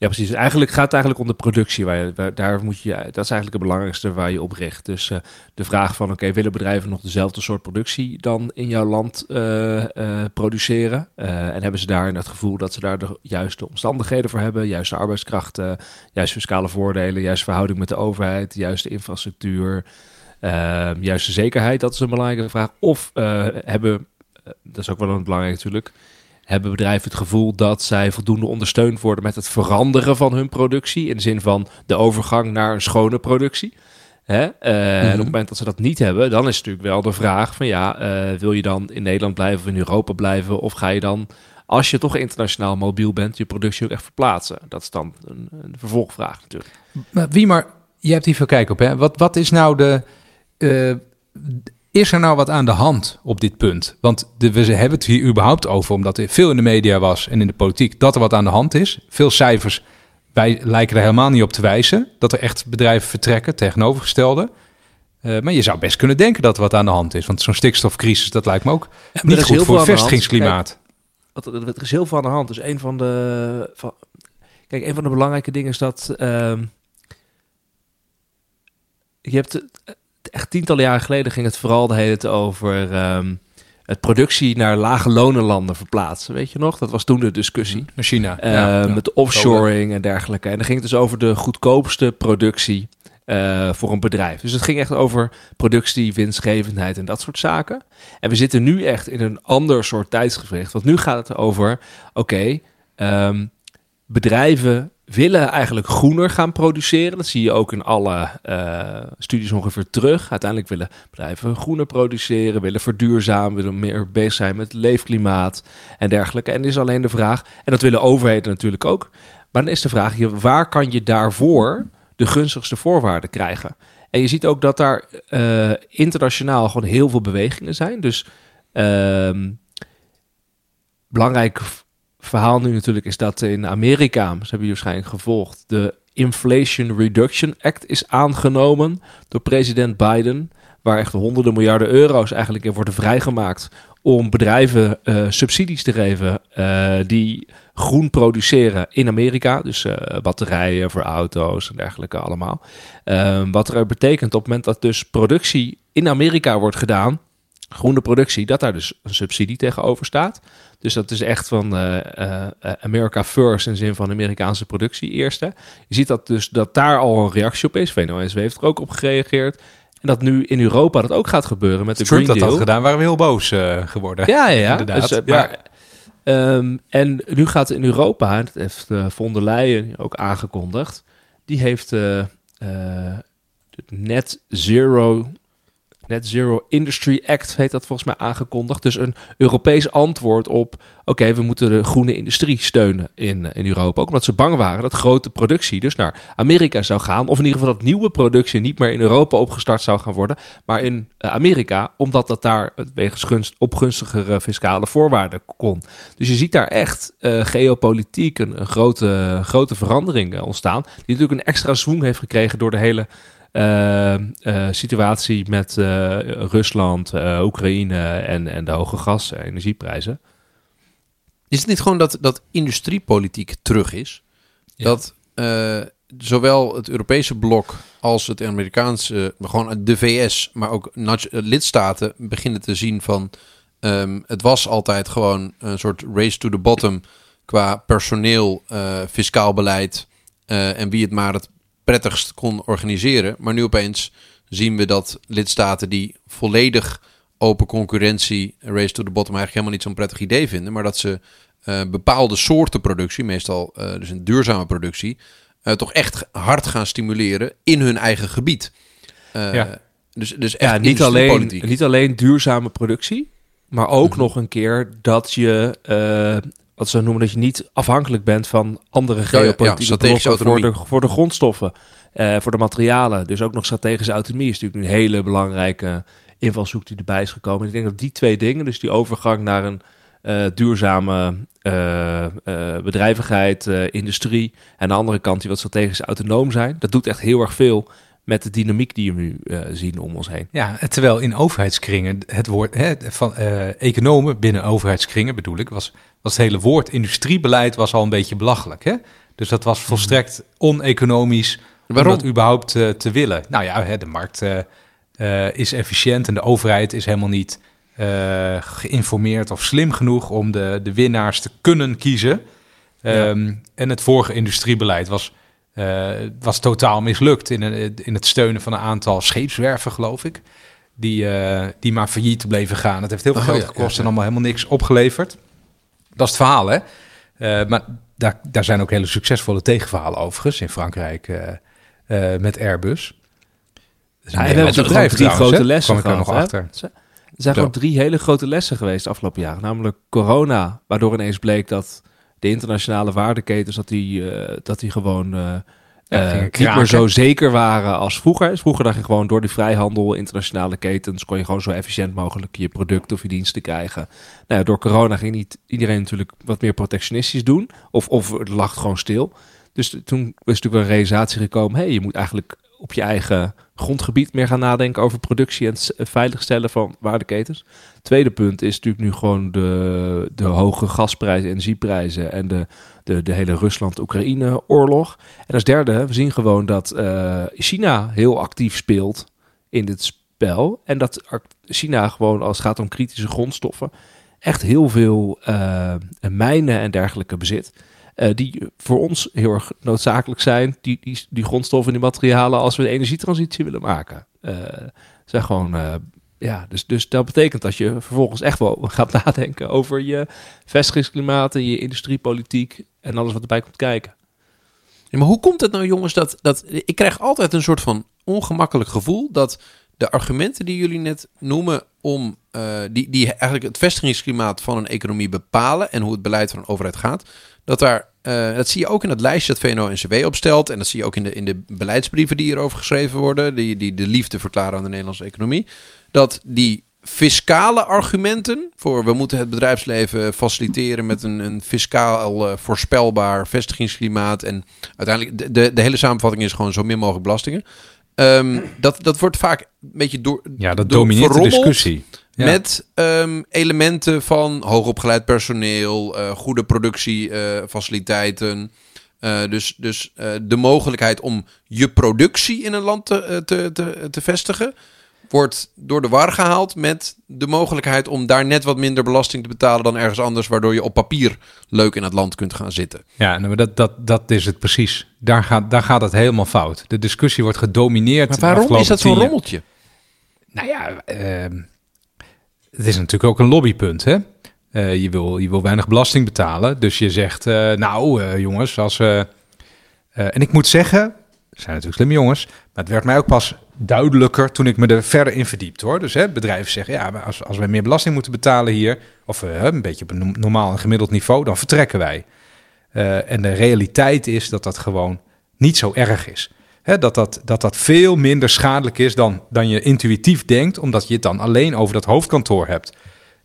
Ja, precies. Eigenlijk gaat het eigenlijk om de productie. Waar daar moet je, dat is eigenlijk het belangrijkste waar je op richt. Dus eh, de vraag van, oké, willen bedrijven nog dezelfde soort productie dan in jouw land eh, produceren? En hebben ze daar het gevoel dat ze daar de juiste omstandigheden voor hebben? Juiste arbeidskrachten, juiste fiscale voordelen, juiste verhouding met de overheid, juiste infrastructuur, juiste zekerheid? Dat is een belangrijke vraag. Of eh, hebben, eh, dat is ook wel een belangrijk natuurlijk, hebben bedrijven het gevoel dat zij voldoende ondersteund worden met het veranderen van hun productie. In de zin van de overgang naar een schone productie. Hè? Eh, En op het moment dat ze dat niet hebben, dan is natuurlijk wel de vraag van ja, wil je dan in Nederland blijven of in Europa blijven? Of ga je dan, als je toch internationaal mobiel bent, je productie ook echt verplaatsen? Dat is dan een, een vervolgvraag natuurlijk. Maar wie maar, je hebt hier veel kijk op, hè? Wat, wat is nou de. Eh, is er nou wat aan de hand op dit punt? Want de, we hebben het hier überhaupt over, omdat er veel in de media was en in de politiek, dat er wat aan de hand is. Veel cijfers wij lijken er helemaal niet op te wijzen dat er echt bedrijven vertrekken, tegenovergestelde. Eh, maar je zou best kunnen denken dat er wat aan de hand is. Want zo'n stikstofcrisis, dat lijkt me ook er niet goed voor het vestigingsklimaat. Wat, er er is heel veel aan de hand. Dus een van de. Van, kijk, een van de belangrijke dingen is dat. ehm, je hebt. Echt tientallen jaren geleden ging het vooral de hele tijd over. ehm, het productie naar lage lonenlanden verplaatsen. Weet je nog? Dat was toen de discussie. Naar China. Ja, ja. Met offshoring en dergelijke. En dan ging het dus over de goedkoopste productie eh, voor een bedrijf. Dus het ging echt over productie, winstgevendheid en dat soort zaken. En we zitten nu echt in een ander soort tijdsgevricht. Want nu gaat het over, oké, ehm, bedrijven willen eigenlijk groener gaan produceren. Dat zie je ook in alle eh, studies ongeveer terug. Uiteindelijk willen bedrijven groener produceren, willen verduurzamen, willen meer bezig zijn met leefklimaat en dergelijke. En is alleen de vraag, en dat willen overheden natuurlijk ook. Maar dan is de vraag, waar kan je daarvoor de gunstigste voorwaarden krijgen? En je ziet ook dat daar eh, internationaal gewoon heel veel bewegingen zijn. Dus ehm, belangrijk verhaal nu natuurlijk is dat in Amerika, ze hebben jullie waarschijnlijk gevolgd, de Inflation Reduction Act is aangenomen door president Biden, waar echt honderden miljarden euro's eigenlijk in worden vrijgemaakt om bedrijven eh, subsidies te geven eh, die groen produceren in Amerika. Dus eh, batterijen voor auto's en dergelijke allemaal. Ehm, wat er betekent op het moment dat dus productie in Amerika wordt gedaan, groene productie, dat daar dus een subsidie tegenover staat. Dus dat is echt van eh, America first in zin van Amerikaanse productie eerste. Je ziet dat dus dat daar al een reactie op is. VNO-NCW heeft er ook op gereageerd. En dat nu in Europa dat ook gaat gebeuren met de Trump Green dat Deal. had gedaan, waren we heel boos geworden. Ja, ja, ja. Inderdaad, Dus, ja. maar, ehm, en nu gaat het in Europa, en dat heeft von der Leyen ook aangekondigd, die heeft Net Zero, Net Zero Industry Act, heet dat volgens mij aangekondigd. Dus een Europees antwoord op, oké, we moeten de groene industrie steunen in, eh, in Europa. Ook omdat ze bang waren dat grote productie dus naar Amerika zou gaan. Of in ieder geval dat nieuwe productie niet meer in Europa opgestart zou gaan worden, maar in eh, Amerika, omdat dat daar wegens gunst, op gunstigere fiscale voorwaarden kon. Dus je ziet daar echt eh, geopolitiek een, grote, grote verandering ontstaan. Die natuurlijk een extra zwoeng heeft gekregen door de hele eh, eh, situatie met eh, Rusland, Oekraïne en, en de hoge gas- en energieprijzen. Is het niet gewoon dat, dat industriepolitiek terug is? Ja. Dat zowel het Europese blok als het Amerikaanse, gewoon de VS, maar ook lidstaten beginnen te zien van ehm, het was altijd gewoon een soort race to the bottom qua personeel, fiscaal beleid en wie het maar het prettigst kon organiseren. Maar nu opeens zien we dat lidstaten die volledig open concurrentie, race to the bottom, eigenlijk helemaal niet zo'n prettig idee vinden. Maar dat ze eh, bepaalde soorten productie, meestal eh, dus een duurzame productie, eh, toch echt hard gaan stimuleren in hun eigen gebied. Eh, Ja. Dus, dus echt Ja, niet alleen, niet alleen duurzame productie, maar ook Mhm. nog een keer dat je, eh, wat ze noemen, dat je niet afhankelijk bent van andere ja, geopolitieke blokken voor de, voor de grondstoffen, eh, voor de materialen. Dus ook nog strategische autonomie is natuurlijk een hele belangrijke invalshoek die erbij is gekomen. Ik denk dat die twee dingen, dus die overgang naar een eh, duurzame eh, bedrijvigheid, industrie, en aan de andere kant die wat strategisch autonoom zijn, dat doet echt heel erg veel met de dynamiek die we nu eh, zien om ons heen. Ja, terwijl in overheidskringen het woord hè, van eh, economen binnen overheidskringen bedoel ik, was, was het hele woord industriebeleid was al een beetje belachelijk. Hè? Dus dat was volstrekt oneconomisch Waarom? om dat überhaupt eh, te willen. Nou ja, hè, de markt is efficiënt en de overheid is helemaal niet geïnformeerd of slim genoeg om de, de winnaars te kunnen kiezen. Ehm, En het vorige industriebeleid was, was totaal mislukt in, een- in het steunen van een aantal scheepswerven, geloof ik. Die, eh, die maar failliet bleven gaan. Het heeft heel veel Oh, geld ja, gekost ja, ja. en allemaal helemaal niks opgeleverd. Dat is het verhaal, hè? Eh, maar daar, daar zijn ook hele succesvolle tegenverhalen overigens in Frankrijk eh, eh, met Airbus. Dat is Ja, een en we hebben bedrijf drie trouwens, grote hè? lessen Kwam ik er nog gehad, achter. Er zijn gewoon drie hele grote lessen geweest de afgelopen jaren. Namelijk corona, waardoor ineens bleek dat de internationale waardeketens... dat die, eh, dat die gewoon gingen niet meer zo zeker waren als vroeger. Vroeger dacht je gewoon door die vrijhandel, internationale ketens... kon je gewoon zo efficiënt mogelijk je product of je diensten krijgen. Nou ja, door corona ging niet iedereen natuurlijk wat meer protectionistisch doen. Of, of het lag gewoon stil. Dus toen is natuurlijk wel een realisatie gekomen, hey, je moet eigenlijk op je eigen grondgebied meer gaan nadenken over productie en veiligstellen van waardeketens. Tweede punt is natuurlijk nu gewoon de, de hoge gasprijzen, energieprijzen en de, de, de hele Rusland-Oekraïne-oorlog. En als derde, we zien gewoon dat eh, China heel actief speelt in dit spel. En dat China gewoon, als het gaat om kritische grondstoffen, echt heel veel eh, mijnen en dergelijke bezit. Eh, die voor ons heel erg noodzakelijk zijn, die, die, die grondstoffen en die materialen, als we de energietransitie willen maken. Eh zijn gewoon, eh, ja, dus, dus dat betekent dat je vervolgens echt wel gaat nadenken over je vestigingsklimaat en je industriepolitiek en alles wat erbij komt kijken. Maar hoe komt het nou, jongens, dat, dat ik krijg altijd een soort van ongemakkelijk gevoel dat de argumenten die jullie net noemen om die, die eigenlijk het vestigingsklimaat van een economie bepalen en hoe het beleid van een overheid gaat, dat daar eh, dat zie je ook in het lijstje dat VNO-NCW opstelt. En dat zie je ook in de, in de beleidsbrieven die hierover geschreven worden, die, die de liefde verklaren aan de Nederlandse economie, dat die fiscale argumenten voor we moeten het bedrijfsleven faciliteren met een, een fiscaal eh, voorspelbaar vestigingsklimaat. En uiteindelijk de, de, de hele samenvatting is gewoon zo min mogelijk belastingen. Ehm, dat, dat wordt vaak een beetje door, Ja, dat door- domineert de discussie. Ja. met ehm, elementen van hoogopgeleid personeel, eh, goede productiefaciliteiten. Eh, dus dus eh, de mogelijkheid om je productie in een land te, te, te, te vestigen, wordt door de war gehaald met de mogelijkheid om daar net wat minder belasting te betalen dan ergens anders, waardoor je op papier leuk in het land kunt gaan zitten. Ja, nou, maar dat, dat, dat is het precies. Daar gaat, daar gaat het helemaal fout. De discussie wordt gedomineerd. Maar waarom is dat zo'n rommeltje? Nou ja, ehm, het is natuurlijk ook een lobbypunt, hè? Eh, je, wil, je wil weinig belasting betalen. Dus je zegt, eh, nou eh, jongens, als en ik moet zeggen, er zijn natuurlijk slimme jongens... maar het werd mij ook pas duidelijker toen ik me er verder in verdiepte, hoor. Dus hè, bedrijven zeggen, ja, maar als, als wij meer belasting moeten betalen hier... of een beetje op een no- normaal en gemiddeld niveau, dan vertrekken wij. En de realiteit is dat dat gewoon niet zo erg is. Dat, dat, dat dat veel minder schadelijk is dan, dan je intuïtief denkt, omdat je het dan alleen over dat hoofdkantoor hebt.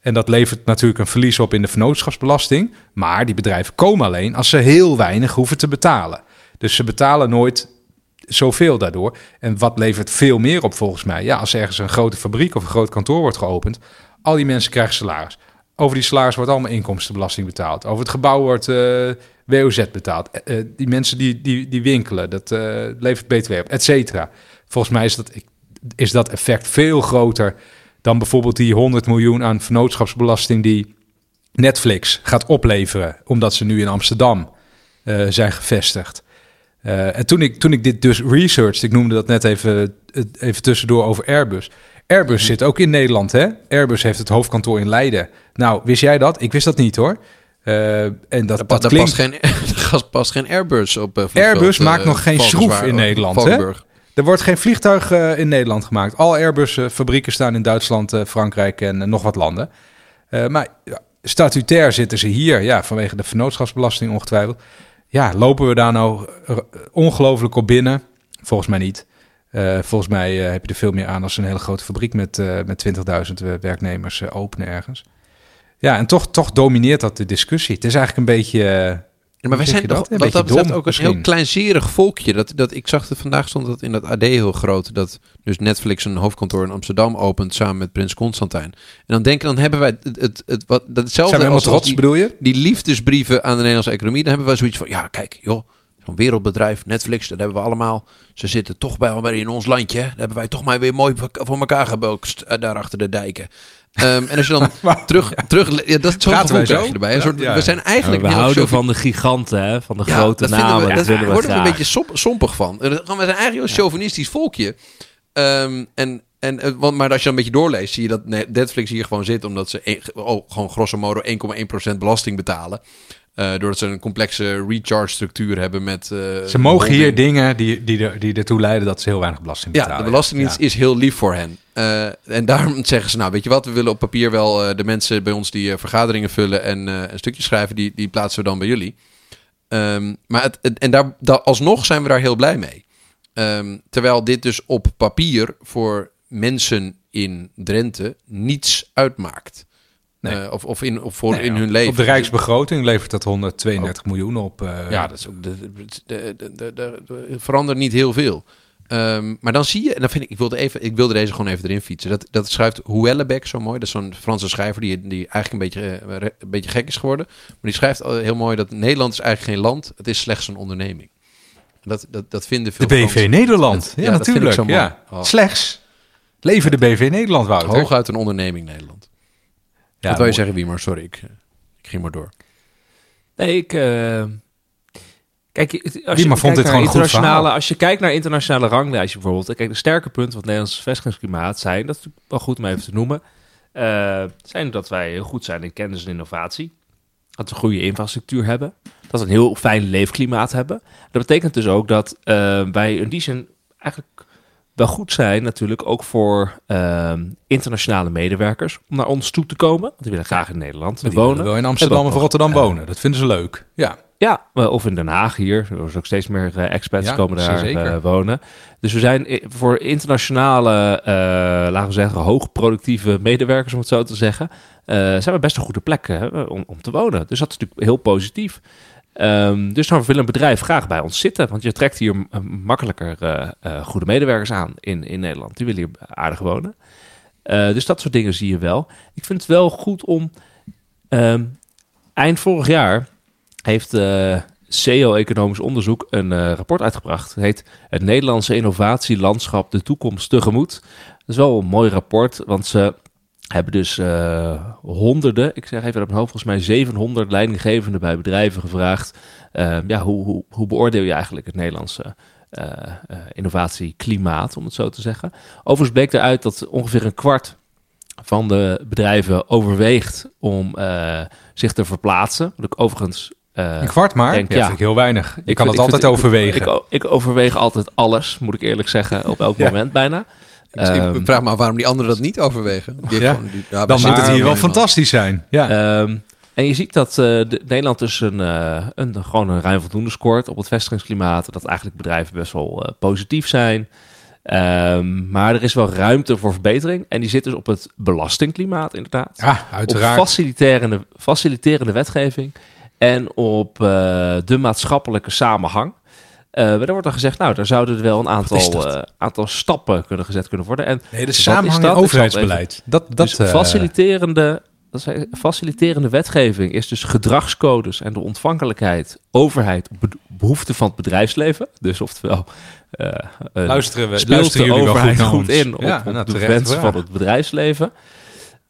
En dat levert natuurlijk een verlies op in de vennootschapsbelasting. Maar die bedrijven komen alleen als ze heel weinig hoeven te betalen. Dus ze betalen nooit zoveel daardoor. En wat levert veel meer op volgens mij? Ja, als ergens een grote fabriek of een groot kantoor wordt geopend, al die mensen krijgen salaris. Over die salaris wordt allemaal inkomstenbelasting betaald. Over het gebouw wordt eh, WOZ betaald. Eh, eh, die mensen die, die, die winkelen, dat levert BTW op, et cetera. Volgens mij is dat, is dat effect veel groter dan bijvoorbeeld die 100 miljoen aan vennootschapsbelasting die Netflix gaat opleveren, omdat ze nu in Amsterdam zijn gevestigd. En toen ik, toen ik dit dus researched, ik noemde dat net even, even tussendoor over Airbus. Airbus zit ook in Nederland, hè? Airbus heeft het hoofdkantoor in Leiden. Nou, wist jij dat? Ik wist dat niet, hoor. Eh, en dat, dat, klinkt... past, geen, past geen Airbus op. eh, vliegveld, Airbus eh, maakt nog geen schroef in Nederland, hè? Er wordt geen vliegtuig eh, in Nederland gemaakt. Al Airbus-fabrieken staan in Duitsland, eh, Frankrijk en eh, nog wat landen. Eh, maar ja, statutair zitten ze hier, ja, vanwege de vennootschapsbelasting ongetwijfeld. Ja, lopen we daar nou eh, ongelooflijk op binnen? Volgens mij niet. Eh, volgens mij eh, heb je er veel meer aan als een hele grote fabriek met, eh, met 20.000 werknemers openen ergens. Ja, en toch, toch domineert dat de discussie. Het is eigenlijk een beetje... Ja, maar wij zijn toch, dat? Wat dat betreft ook een heel kleinzerig volkje. Dat, dat, ik zag het vandaag stond dat in dat AD heel groot. Dat dus Netflix een hoofdkantoor in Amsterdam opent samen met Prins Constantijn. En dan denken, dan hebben wij het, het, het, wat, dat zijn hetzelfde als, trots, die, bedoel je? die liefdesbrieven aan de Nederlandse economie. Dan hebben wij zoiets van, ja kijk joh, zo'n wereldbedrijf, Netflix, dat hebben we allemaal. Ze zitten toch bij alweer in ons landje. hè. Dat hebben wij toch maar weer mooi voor- elkaar gebokst eh, daar achter de dijken. Ehm, en als je dan Maar- terug, terug ja, dat is zo'n gevoel zo? krijg je erbij. Een Ja, soort, ja. we zijn eigenlijk we heel houden van de giganten, hè? van de ja, grote dat namen. We, dat daar willen we worden we een beetje sop, sompig van. Eh, We zijn eigenlijk heel chauvinistisch volkje. Ehm, en, en, eh, want, maar als je dan een beetje doorleest, zie je dat Ne- Netflix hier gewoon zit... omdat ze een- oh, gewoon grosso modo 1,1% belasting betalen. Eh, doordat ze een complexe recharge-structuur hebben met... eh, Ze mogen hier dingen die, die, die ertoe leiden dat ze heel weinig belasting betalen. Ja, de Belastingdienst is heel lief voor hen. Eh, en daarom zeggen ze, nou weet je wat, we willen op papier wel de mensen bij ons die vergaderingen vullen en een stukje schrijven, die, die plaatsen we dan bij jullie. Ehm, maar het, het- en daar, daar, alsnog zijn we daar heel blij mee. Ehm, terwijl dit dus op papier voor mensen in Drenthe niets uitmaakt. Nee. Eh, of, of, in, of voor Nee, in hun leven. Op de Rijksbegroting levert dat 132 miljoen op. eh, Ja, dat is ook de, de, de, de, de- de- verandert niet heel veel. Ehm, maar dan zie je, en dan vind ik, ik wilde, even, ik wilde deze gewoon even erin fietsen. Dat, dat schrijft Houellebecq zo mooi. Dat is zo'n Franse schrijver die, die eigenlijk een beetje, eh, re- een beetje gek is geworden. Maar die schrijft heel mooi dat Nederland is eigenlijk geen land, het is slechts een onderneming. Dat, dat, dat vinden de veel BV Fransen- Nederland. Dat- ja, ja, dat vind ik natuurlijk. zo mooi. ja. Oh. Slechts. Leven de BV Nederland, Wouter. Hooguit een onderneming Nederland. Ja, Wat wil je zeggen, Wiemar? Sorry, ik, ik ging maar door. Nee, ik. eh, Kijk, als Wie je maar kijkt vond dit naar gewoon internationale, als je kijkt naar internationale ranglijstje bijvoorbeeld, kijk, de sterke punten van het Nederlandse vestigingsklimaat zijn, dat is natuurlijk wel goed om even te noemen, eh, zijn dat wij heel goed zijn in kennis en innovatie, dat we goede infrastructuur hebben, dat we een heel fijn leefklimaat hebben. Dat betekent dus ook dat eh, wij in die zin eigenlijk wel goed zijn natuurlijk ook voor ehm, internationale medewerkers om naar ons toe te komen. Want die willen graag in Nederland Die wonen. willen wel in Amsterdam of Rotterdam wonen. Dat vinden ze leuk. Ja. Ja, of in Den Haag hier. Er zijn ook steeds meer eh, expats Ja, komen daar eh, wonen. Dus we zijn voor internationale, eh, laten we zeggen, hoogproductieve medewerkers, om het zo te zeggen, zijn we best een goede plek om, om te wonen. Dus dat is natuurlijk heel positief. Ehm, dus dan wil een bedrijf graag bij ons zitten, want je trekt hier makkelijker eh, eh, goede medewerkers aan in, in Nederland. Die willen hier aardig wonen. Eh, dus dat soort dingen zie je wel. Ik vind het wel goed om ehm, eind vorig jaar heeft CEO Economisch Onderzoek een rapport uitgebracht. Het heet Het Nederlandse Innovatielandschap de toekomst tegemoet. Dat is wel een mooi rapport, want ze hebben dus eh, honderden, ik zeg even op mijn hoofd, volgens mij 700 leidinggevenden bij bedrijven gevraagd. eh, ja, hoe, hoe, hoe beoordeel je eigenlijk het Nederlandse eh, innovatieklimaat, om het zo te zeggen? Overigens bleek eruit dat ongeveer een kwart van de bedrijven overweegt om zich te verplaatsen. Wat ik overigens Een kwart maar? denk, ja, vind ik heel weinig. Je ik kan het altijd overwegen. Ik, ik overweeg altijd alles, moet ik eerlijk zeggen, op elk Ja. moment bijna. Ik Ehm, vraag me af waarom die anderen dat niet overwegen. Die Ja. gewoon- die- ja, Dan moet het hier wel fantastisch zijn. Ja. Ehm, en je ziet dat eh, de, Nederland dus een, eh, een, gewoon een ruim voldoende scoort op het vestigingsklimaat. Dat eigenlijk bedrijven best wel eh, positief zijn. Ehm, maar er is wel ruimte voor verbetering. En die zit dus op het belastingklimaat inderdaad. ja, Op uiteraard. faciliterende, faciliterende wetgeving. En op eh, de maatschappelijke samenhang. Eh daar wordt dan gezegd, nou, daar zouden er wel een aantal, eh, aantal stappen kunnen gezet kunnen worden. En Nee, de is samenhang dat? in Is overheidsbeleid. Dat, dat, dus eh, faciliterende, faciliterende wetgeving is dus gedragscodes en de ontvankelijkheid overheid behoeften van het bedrijfsleven. Dus oftewel, luisteren we, speelt luisteren de overheid goed, in op, Ja, op nou, de wensen van het bedrijfsleven.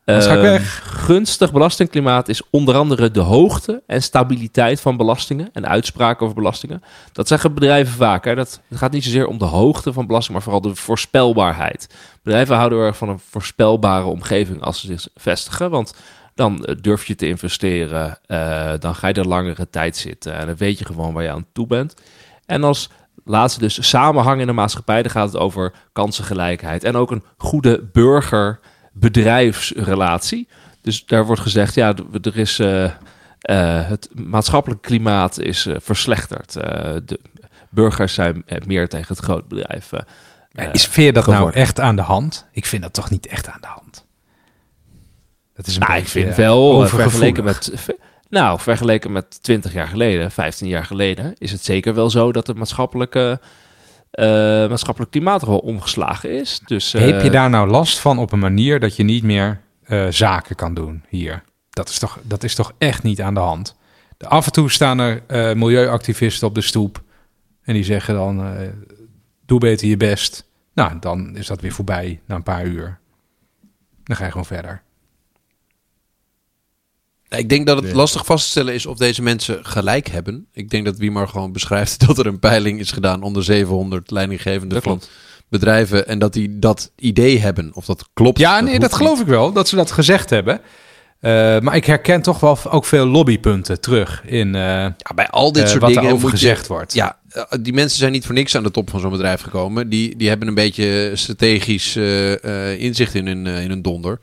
Ehm. Gunstig belastingklimaat is onder andere de hoogte en stabiliteit van belastingen en uitspraken over belastingen. Dat zeggen bedrijven vaak. Hè? Dat, het gaat niet zozeer om de hoogte van belasting, maar vooral de voorspelbaarheid. Bedrijven houden erg van een voorspelbare omgeving als ze zich vestigen. Want dan eh, durf je te investeren, eh, dan ga je er langere tijd zitten en dan weet je gewoon waar je aan toe bent. En als laatste dus samenhang in de maatschappij, dan gaat het over kansengelijkheid en ook een goede burger-bedrijfsrelatie. Dus daar wordt gezegd, ja, er is eh, eh, het maatschappelijk klimaat is eh, verslechterd. De burgers zijn meer tegen het grootbedrijf. Maar eh, is, je dat nou echt aan de hand? Ik vind dat toch niet echt aan de hand. Dat is een Nou, ik vind wel, vergeleken met, ver- nou, vergeleken met 20 jaar geleden, 15 jaar geleden, is het zeker wel zo dat het maatschappelijke, maatschappelijk klimaat wel omgeslagen is. Dus, eh, Heb je daar nou last van op een manier dat je niet meer eh, zaken kan doen hier? Dat is, toch, dat is toch echt niet aan de hand? De, af en toe staan er eh, milieuactivisten op de stoep. En die zeggen dan, eh, doe beter je best. Nou, dan is dat weer voorbij na een paar uur. Dan ga je gewoon verder. Ik denk dat het Ja. lastig vast te stellen is of deze mensen gelijk hebben. Ik denk dat Wiemar gewoon beschrijft dat er een peiling is gedaan onder 700 leidinggevende van bedrijven. En dat die dat idee hebben. Of dat klopt. Ja, nee, dat geloof ik wel, dat ze dat gezegd hebben. Eh, maar ik herken toch wel ook veel lobbypunten terug in eh, Ja, bij al dit eh, soort wat dingen er over je- gezegd wordt. Ja, die mensen zijn niet voor niks aan de top van zo'n bedrijf gekomen. Die, die hebben een beetje strategisch inzicht in hun, in hun donder.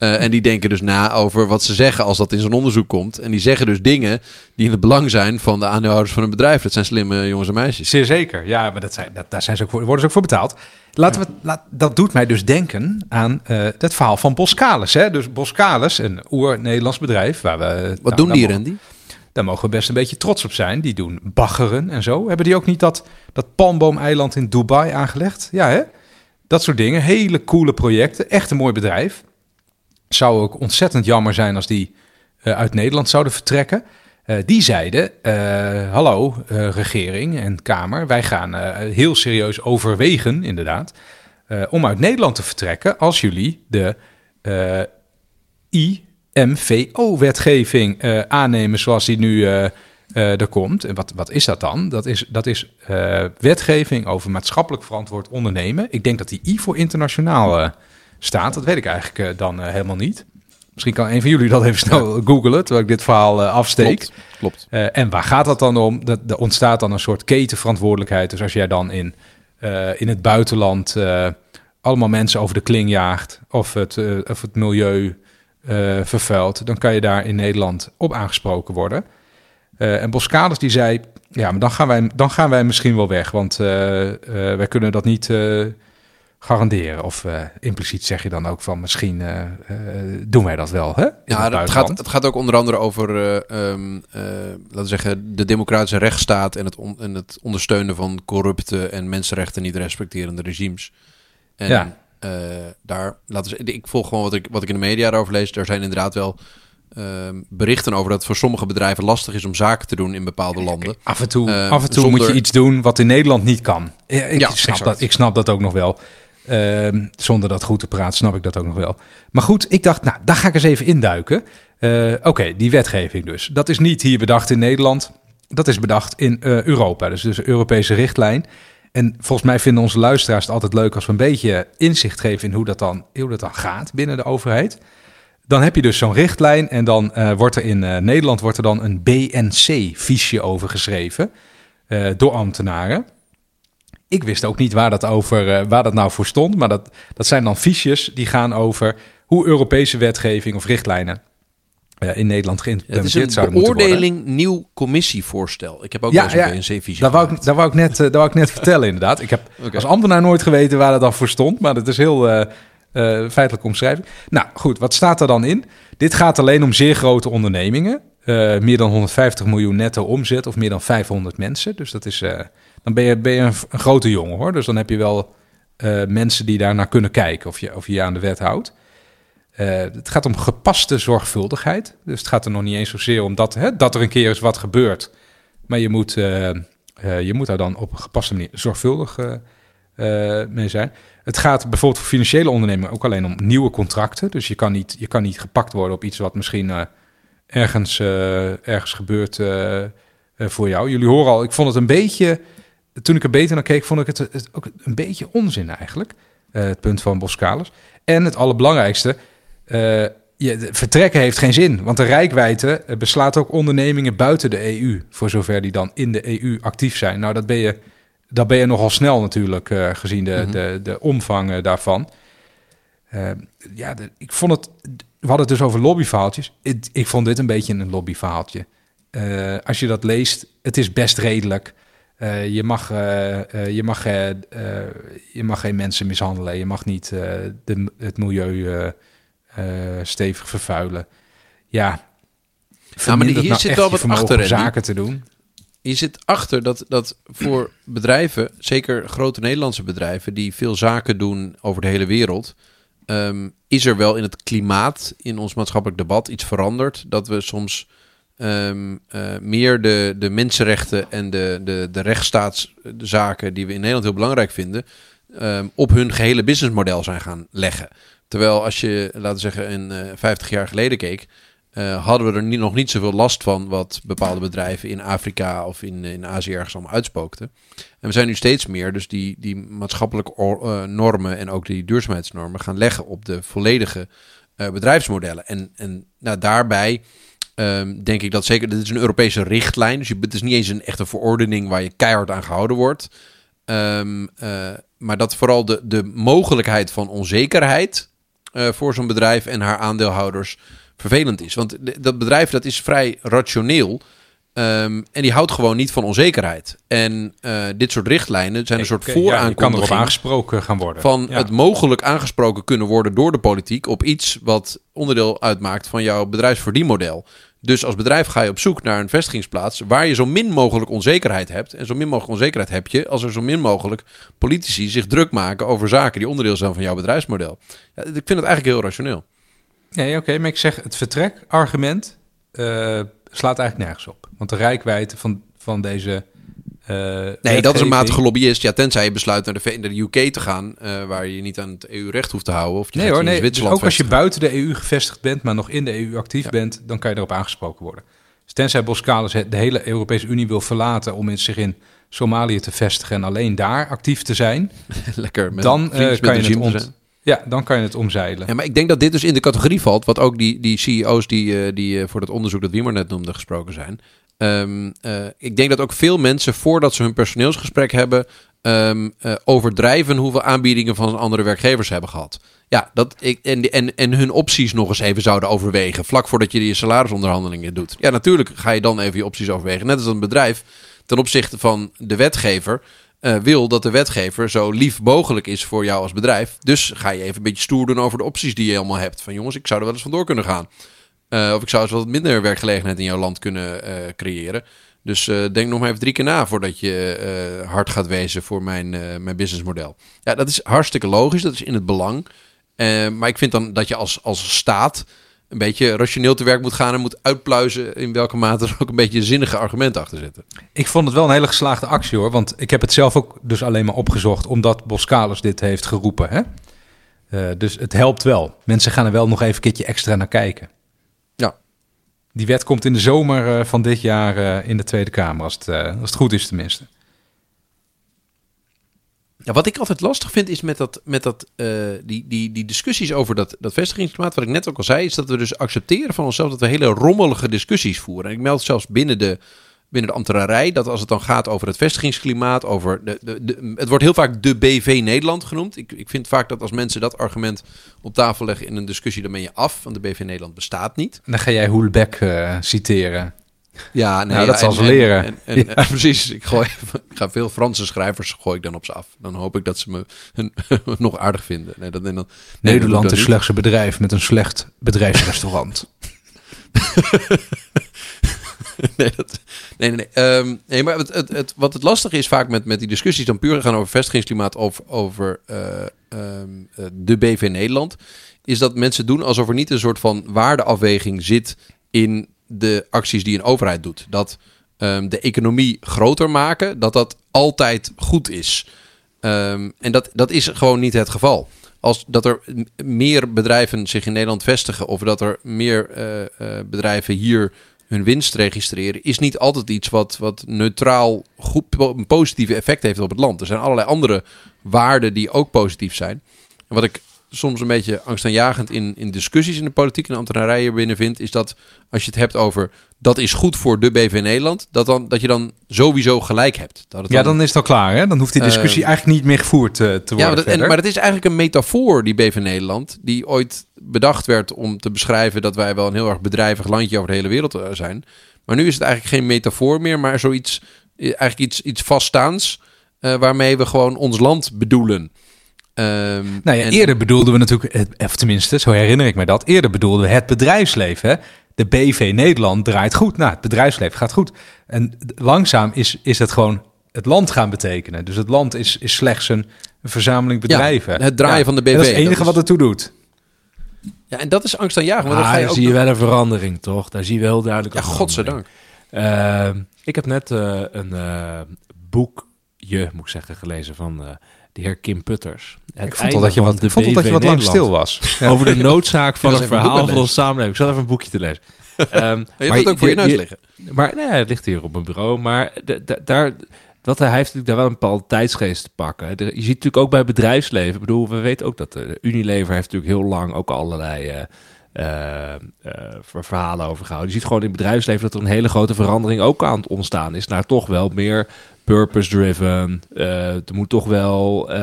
Eh, en die denken dus na over wat ze zeggen als dat in zo'n onderzoek komt. En die zeggen dus dingen die in het belang zijn van de aandeelhouders van een bedrijf. Dat zijn slimme jongens en meisjes. Zeer zeker. Ja, maar dat zijn, dat, daar zijn ze ook voor, worden ze ook voor betaald. Laten we, laat, dat doet mij dus denken aan eh, het verhaal van Boskalis. Hè? Dus Boskalis, een oer-Nederlands bedrijf. Waar we, Wat nou, doen die, Randy? Daar mogen we best een beetje trots op zijn. Die doen baggeren en zo. Hebben die ook niet dat, dat palmboomeiland in Dubai aangelegd? Ja, hè? Dat soort dingen. Hele coole projecten. Echt een mooi bedrijf. Zou ook ontzettend jammer zijn als die eh, uit Nederland zouden vertrekken. Eh, die zeiden, eh, hallo regering en Kamer, wij gaan heel serieus overwegen, inderdaad, om uit Nederland te vertrekken als jullie de IMVO-wetgeving aannemen zoals die nu er komt. En wat, wat is dat dan? Dat is, dat is wetgeving over maatschappelijk verantwoord ondernemen. Ik denk dat die I voor internationaal staat. Dat weet ik eigenlijk eh, dan eh, helemaal niet. Misschien kan een van jullie dat even snel googlen, terwijl ik dit verhaal eh, afsteek. Klopt, klopt. En waar gaat dat dan om? Dat, er ontstaat dan een soort ketenverantwoordelijkheid. Dus als jij dan in, in het buitenland allemaal mensen over de kling jaagt of het, of het milieu vervuilt, dan kan je daar in Nederland op aangesproken worden. En Boskalis die zei, ja, maar dan gaan wij, dan gaan wij misschien wel weg, want wij kunnen dat niet garanderen. Of eh, impliciet zeg je dan ook van, misschien eh, eh, doen wij dat wel, hè? in Ja, het gaat, het gaat ook onder andere over, eh, ehm, eh, laten we zeggen, de democratische rechtsstaat en het, on- en het ondersteunen van corrupte en mensenrechten niet respecterende regimes. En Ja. daar, laten we ik volg gewoon wat ik, wat ik in de media erover lees. Er zijn inderdaad wel ehm, berichten over dat het voor sommige bedrijven lastig is om zaken te doen in bepaalde landen. Af en toe, Eh, af en toe zonder- moet je iets doen wat in Nederland niet kan. Ja, ik, Ja, snap exact. dat, ik snap dat ook nog wel. Ehm, zonder dat goed te praten, snap ik dat ook nog wel. Maar goed, ik dacht, nou, daar ga ik eens even induiken. Eh, Oké, die wetgeving dus. Dat is niet hier bedacht in Nederland. Dat is bedacht in eh, Europa. Dus, dus een Europese richtlijn. En volgens mij vinden onze luisteraars het altijd leuk als we een beetje inzicht geven in hoe dat dan, hoe dat dan gaat binnen de overheid. Dan heb je dus zo'n richtlijn en dan eh, wordt er in Nederland wordt er dan een BNC-fiche over geschreven door ambtenaren. Ik wist ook niet waar dat, over, eh, waar dat nou voor stond, maar dat, dat zijn dan fiches die gaan over hoe Europese wetgeving of richtlijnen eh, in Nederland Het is geïmplementeerd een zouden moeten worden. beoordeling nieuw commissievoorstel. Ik heb ook Ja, wel eens ja, een BNC-visie Dat wou, ik, wou ik net, eh, dat wou ik net vertellen, inderdaad. Ik heb als ambtenaar nooit geweten waar dat dan voor stond, maar dat is heel eh, feitelijk omschrijving. Nou goed, wat staat er dan in? Dit gaat alleen om zeer grote ondernemingen. Meer dan 150 miljoen netto omzet of meer dan 500 mensen. Dus dat is, dan ben je, een, grote jongen hoor. Dus dan heb je wel eh, mensen die daar naar kunnen kijken of je, of je aan de wet houdt. Eh, het gaat om gepaste zorgvuldigheid. Dus het gaat er nog niet eens zozeer om dat, hè, dat er een keer eens wat gebeurt. Maar je moet, eh, je moet daar dan op een gepaste manier zorgvuldig mee zijn. Het gaat bijvoorbeeld voor financiële ondernemingen ook alleen om nieuwe contracten. Dus je kan niet, je kan niet gepakt worden op iets wat misschien ergens, ergens gebeurt voor jou. Jullie horen al, ik vond het een beetje, toen ik er beter naar keek, vond ik het, het ook een beetje onzin eigenlijk. eh, het punt van Boskalis. En het allerbelangrijkste, eh, je, vertrekken heeft geen zin. Want de rijkwijde eh, beslaat ook ondernemingen buiten de EU. Voor zover die dan in de EU actief zijn. Nou, dat ben je, dat ben je nogal snel natuurlijk, gezien de, Mhm. de, de omvang daarvan. Ja, de- ik vond het. We hadden het dus over lobbyverhaaltjes. Ik, ik vond dit een beetje een lobbyverhaaltje. Als je dat leest, het is best redelijk. Eh, je, mag, eh, eh, je, mag, je mag geen mensen mishandelen. Je mag niet de, het milieu stevig vervuilen. Ja, vermindert hier nou zit wel wat achter, om zaken te doen. Je zit achter dat, dat voor bedrijven, zeker grote Nederlandse bedrijven, die veel zaken doen over de hele wereld, ehm, is er wel in het klimaat, in ons maatschappelijk debat, iets veranderd. Dat we soms ehm, eh, meer de, de mensenrechten en de, de, de rechtsstaatszaken, die we in Nederland heel belangrijk vinden, ehm, op hun gehele businessmodel zijn gaan leggen. Terwijl als je, laten we zeggen, een eh 50 jaar geleden keek, eh, hadden we er niet, nog niet zoveel last van wat bepaalde bedrijven in Afrika of in, in Azië ergens allemaal uitspookten. En we zijn nu steeds meer dus die, die maatschappelijke or- normen en ook die duurzaamheidsnormen gaan leggen op de volledige bedrijfsmodellen. En, en nou, daarbij ehm, denk ik dat zeker, dit is een Europese richtlijn, dus je, het is niet eens een echte verordening waar je keihard aan gehouden wordt. Ehm, eh, maar dat vooral de, de mogelijkheid van onzekerheid eh, voor zo'n bedrijf en haar aandeelhouders vervelend is. Want de- dat bedrijf dat is vrij rationeel. ehm, en die houdt gewoon niet van onzekerheid. En eh, dit soort richtlijnen zijn een soort ja, je kan erop vooraankondiging aangesproken gaan worden. van Ja. het mogelijk aangesproken kunnen worden door de politiek op iets wat onderdeel uitmaakt van jouw bedrijfsverdienmodel. Dus als bedrijf ga je op zoek naar een vestigingsplaats waar je zo min mogelijk onzekerheid hebt. En zo min mogelijk onzekerheid heb je als er zo min mogelijk politici zich druk maken over zaken die onderdeel zijn van jouw bedrijfsmodel. Ja, ik vind het eigenlijk heel rationeel. Nee, oké, maar ik zeg het vertrekargument eh slaat eigenlijk nergens op. Want de rijkwijde van, van deze. Eh, Nee, dat is een matige lobbyist. Ja, tenzij je besluit naar de, naar de UK te gaan, eh, waar je niet aan het EU-recht hoeft te houden. Of je Nee hoor, nee. Dus ook als je buiten de EU gevestigd bent, maar nog in de EU actief bent, dan kan je erop aangesproken worden. Dus tenzij Boskalis de hele Europese Unie wil verlaten om in- zich in Somalië te vestigen en alleen daar actief te zijn, Lekker met dan, eh, kan je het zijn. ja, dan kan je het omzeilen. Ja, maar ik denk dat dit dus in de categorie valt, wat ook die, die CEO's die, die voor het onderzoek dat Wiemer net noemde gesproken zijn. Ehm, eh, ik denk dat ook veel mensen, voordat ze hun personeelsgesprek hebben, ehm, eh, overdrijven hoeveel aanbiedingen van andere werkgevers hebben gehad. Ja, dat ik, en, en, en hun opties nog eens even zouden overwegen, vlak voordat je je salarisonderhandelingen doet. Ja, natuurlijk ga je dan even je opties overwegen. Net als een bedrijf ten opzichte van de wetgever eh, wil dat de wetgever zo lief mogelijk is voor jou als bedrijf. Dus ga je even een beetje stoer doen over de opties die je allemaal hebt. Van jongens, ik zou er wel eens vandoor kunnen gaan. Eh, of ik zou eens wat minder werkgelegenheid in jouw land kunnen eh, creëren. Dus eh, denk nog maar even drie keer na voordat je hard gaat wezen voor mijn, mijn businessmodel. Ja, dat is hartstikke logisch. Dat is in het belang. Maar ik vind dan dat je als, als staat een beetje rationeel te werk moet gaan en moet uitpluizen in welke mate er ook een beetje zinnige argumenten achter zitten. Ik vond het wel een hele geslaagde actie hoor. Want ik heb het zelf ook dus alleen maar opgezocht omdat Boskalis dit heeft geroepen. Hè? Dus het helpt wel. Mensen gaan er wel nog even een keertje extra naar kijken. Die wet komt in de zomer eh, van dit jaar eh, in de Tweede Kamer, als het, eh, als het goed is tenminste. Ja, wat ik altijd lastig vind is met, dat, met dat, die, die, die discussies over dat, dat vestigingsklimaat. Wat ik net ook al zei, is dat we dus accepteren van onszelf dat we hele rommelige discussies voeren. En ik meld zelfs binnen de, binnen de ambtenarij dat als het dan gaat over het vestigingsklimaat, over de, de, de, het wordt heel vaak de BV Nederland genoemd. Ik, ik vind vaak dat als mensen dat argument op tafel leggen in een discussie, dan ben je af, want de BV Nederland bestaat niet. Dan ga jij Hoelbeck eh, citeren. Ja, nee, Nou, dat zal ze en- leren. En, en- en- precies, ik, gooi, ik ga veel Franse schrijvers gooi ik dan op ze af. Dan hoop ik dat ze me hun- nog aardig vinden. Nee, dat, en dan, nee, Nederland dat is slechts een bedrijf met een slecht bedrijfsrestaurant. nee, nee, nee. Ehm, maar het, het, wat het lastige is vaak met, met die discussies dan puur gaan over vestigingsklimaat of over eh, ehm, eh, de BV Nederland, is dat mensen doen alsof er niet een soort van waardeafweging zit in de acties die een overheid doet. Dat ehm, de economie groter maken, dat dat altijd goed is. En dat, dat is gewoon niet het geval. Als dat er meer bedrijven zich in Nederland vestigen of dat er meer eh, bedrijven hier hun winst registreren, is niet altijd iets wat, wat neutraal goed, een positieve effect heeft op het land. Er zijn allerlei andere waarden die ook positief zijn. En wat ik soms een beetje angstaanjagend in, in discussies in de politiek en ambtenarijen binnen vind, is dat als je het hebt over dat is goed voor de BV Nederland, dat, dan, dat je dan sowieso gelijk hebt. Dat het ja, dan is het al klaar. Hè? Dan hoeft die discussie Eh, eigenlijk niet meer gevoerd eh, te worden. ja, maar dat, en, verder. maar dat is eigenlijk een metafoor, die BV Nederland, die ooit bedacht werd om te beschrijven dat wij wel een heel erg bedrijvig landje over de hele wereld eh, zijn. Maar nu is het eigenlijk geen metafoor meer, maar zoiets, eh, eigenlijk iets, iets vaststaans, waarmee we gewoon ons land bedoelen. Ehm, Nou ja, en- eerder bedoelden we natuurlijk, het- of tenminste, zo herinner ik me dat. Eerder bedoelden we het bedrijfsleven. Hè? De BV Nederland draait goed. Nou, het bedrijfsleven gaat goed. En langzaam is, is het gewoon het land gaan betekenen. Dus het land is, is slechts een, verzameling bedrijven. het draaien van de BV, dat is het enige dat is- wat het toe doet. Ja, en dat is angstaanjagend. Want dan Ah, ga je daar ook zie je wel een verandering, toch? Daar zie je wel duidelijk Ja, godzijdank. Ehm, ik heb net eh, een eh, boekje, moet ik zeggen, gelezen van eh, de heer Kim Putters. Het Ik vond al dat je wat, de ik vond al dat je BV wat lang stil was. Over de noodzaak van het een verhaal van het de samenleving. Ik zat even een boekje te lezen. Ehm, Je maar ook voor je neus liggen. Maar nee, het ligt hier op mijn bureau. Maar de- de- daar, wat hij heeft natuurlijk daar wel een bepaalde tijdsgeest te pakken. Je ziet natuurlijk ook bij bedrijfsleven. Ik bedoel, we weten ook dat de Unilever heeft natuurlijk heel lang ook allerlei eh, eh, eh, ver- verhalen over gehouden. Je ziet gewoon in het bedrijfsleven dat er een hele grote verandering ook aan het ontstaan is. Naar toch wel meer purpose-driven. Eh, er moet toch wel eh,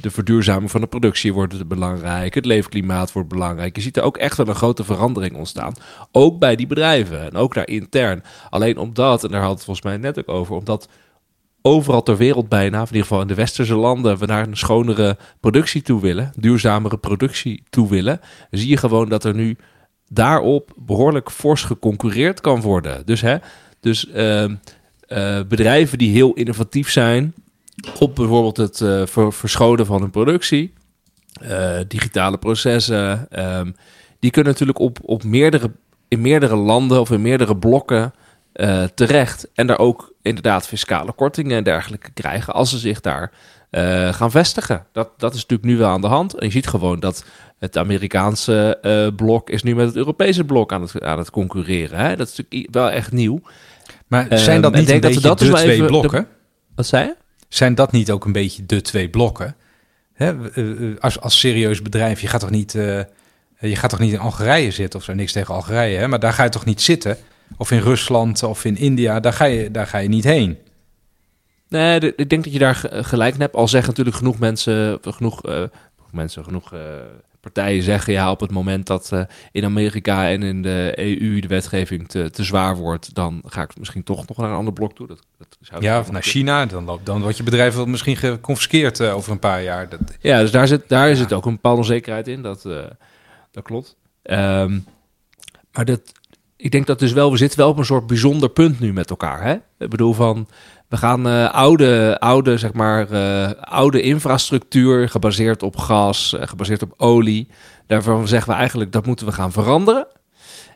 de verduurzaming van de productie wordt belangrijk. Het leefklimaat wordt belangrijk. Je ziet er ook echt wel een grote verandering ontstaan. Ook bij die bedrijven en ook daar intern. Alleen omdat, en daar had het volgens mij net ook over, omdat overal ter wereld bijna, in ieder geval in de westerse landen, we naar een schonere productie toe willen, duurzamere productie toe willen, zie je gewoon dat er nu daarop behoorlijk fors geconcurreerd kan worden. Dus, hè, dus ehm, eh, bedrijven die heel innovatief zijn op bijvoorbeeld het eh, ver- verschonen van hun productie, eh, digitale processen, ehm, die kunnen natuurlijk op, op meerdere, in meerdere landen of in meerdere blokken eh, terecht. En daar ook inderdaad fiscale kortingen en dergelijke krijgen als ze zich daar eh, gaan vestigen. Dat, dat is natuurlijk nu wel aan de hand. En je ziet gewoon dat het Amerikaanse eh, blok is nu met het Europese blok aan het, aan het concurreren. Hè? Dat is natuurlijk wel echt nieuw. Maar Ehm, zijn dat niet een beetje dat de twee blokken? Wat zei je? Zijn dat niet ook een beetje de twee blokken? Hè, als, als serieus bedrijf, je gaat toch niet, eh, je gaat toch niet in Algerije zitten of zo? Niks tegen Algerije, hè? maar daar ga je toch niet zitten? Of in Rusland of in India, daar ga je, daar ga je niet heen. Nee, ik denk dat je daar ge- gelijk in hebt. Al zeggen natuurlijk genoeg mensen, genoeg, eh, mensen, genoeg eh, partijen zeggen ja, op het moment dat eh, in Amerika en in de EU de wetgeving te, te zwaar wordt, dan ga ik misschien toch nog naar een ander blok toe. Dat, dat zou Ja, of naar kunnen. China, dan, loopt, dan wordt je bedrijf wel misschien geconfiskeerd eh, over een paar jaar. Dat, Ja, dus daar zit, daar Ja. zit ook een bepaalde onzekerheid in. Dat, eh, dat klopt. Ehm, maar dat, ik denk dat dus wel, we zitten wel op een soort bijzonder punt nu met elkaar. Hè? Ik bedoel van, we gaan eh, oude, oude, zeg maar, eh, oude infrastructuur gebaseerd op gas, eh, gebaseerd op olie. Daarvan zeggen we eigenlijk dat moeten we gaan veranderen.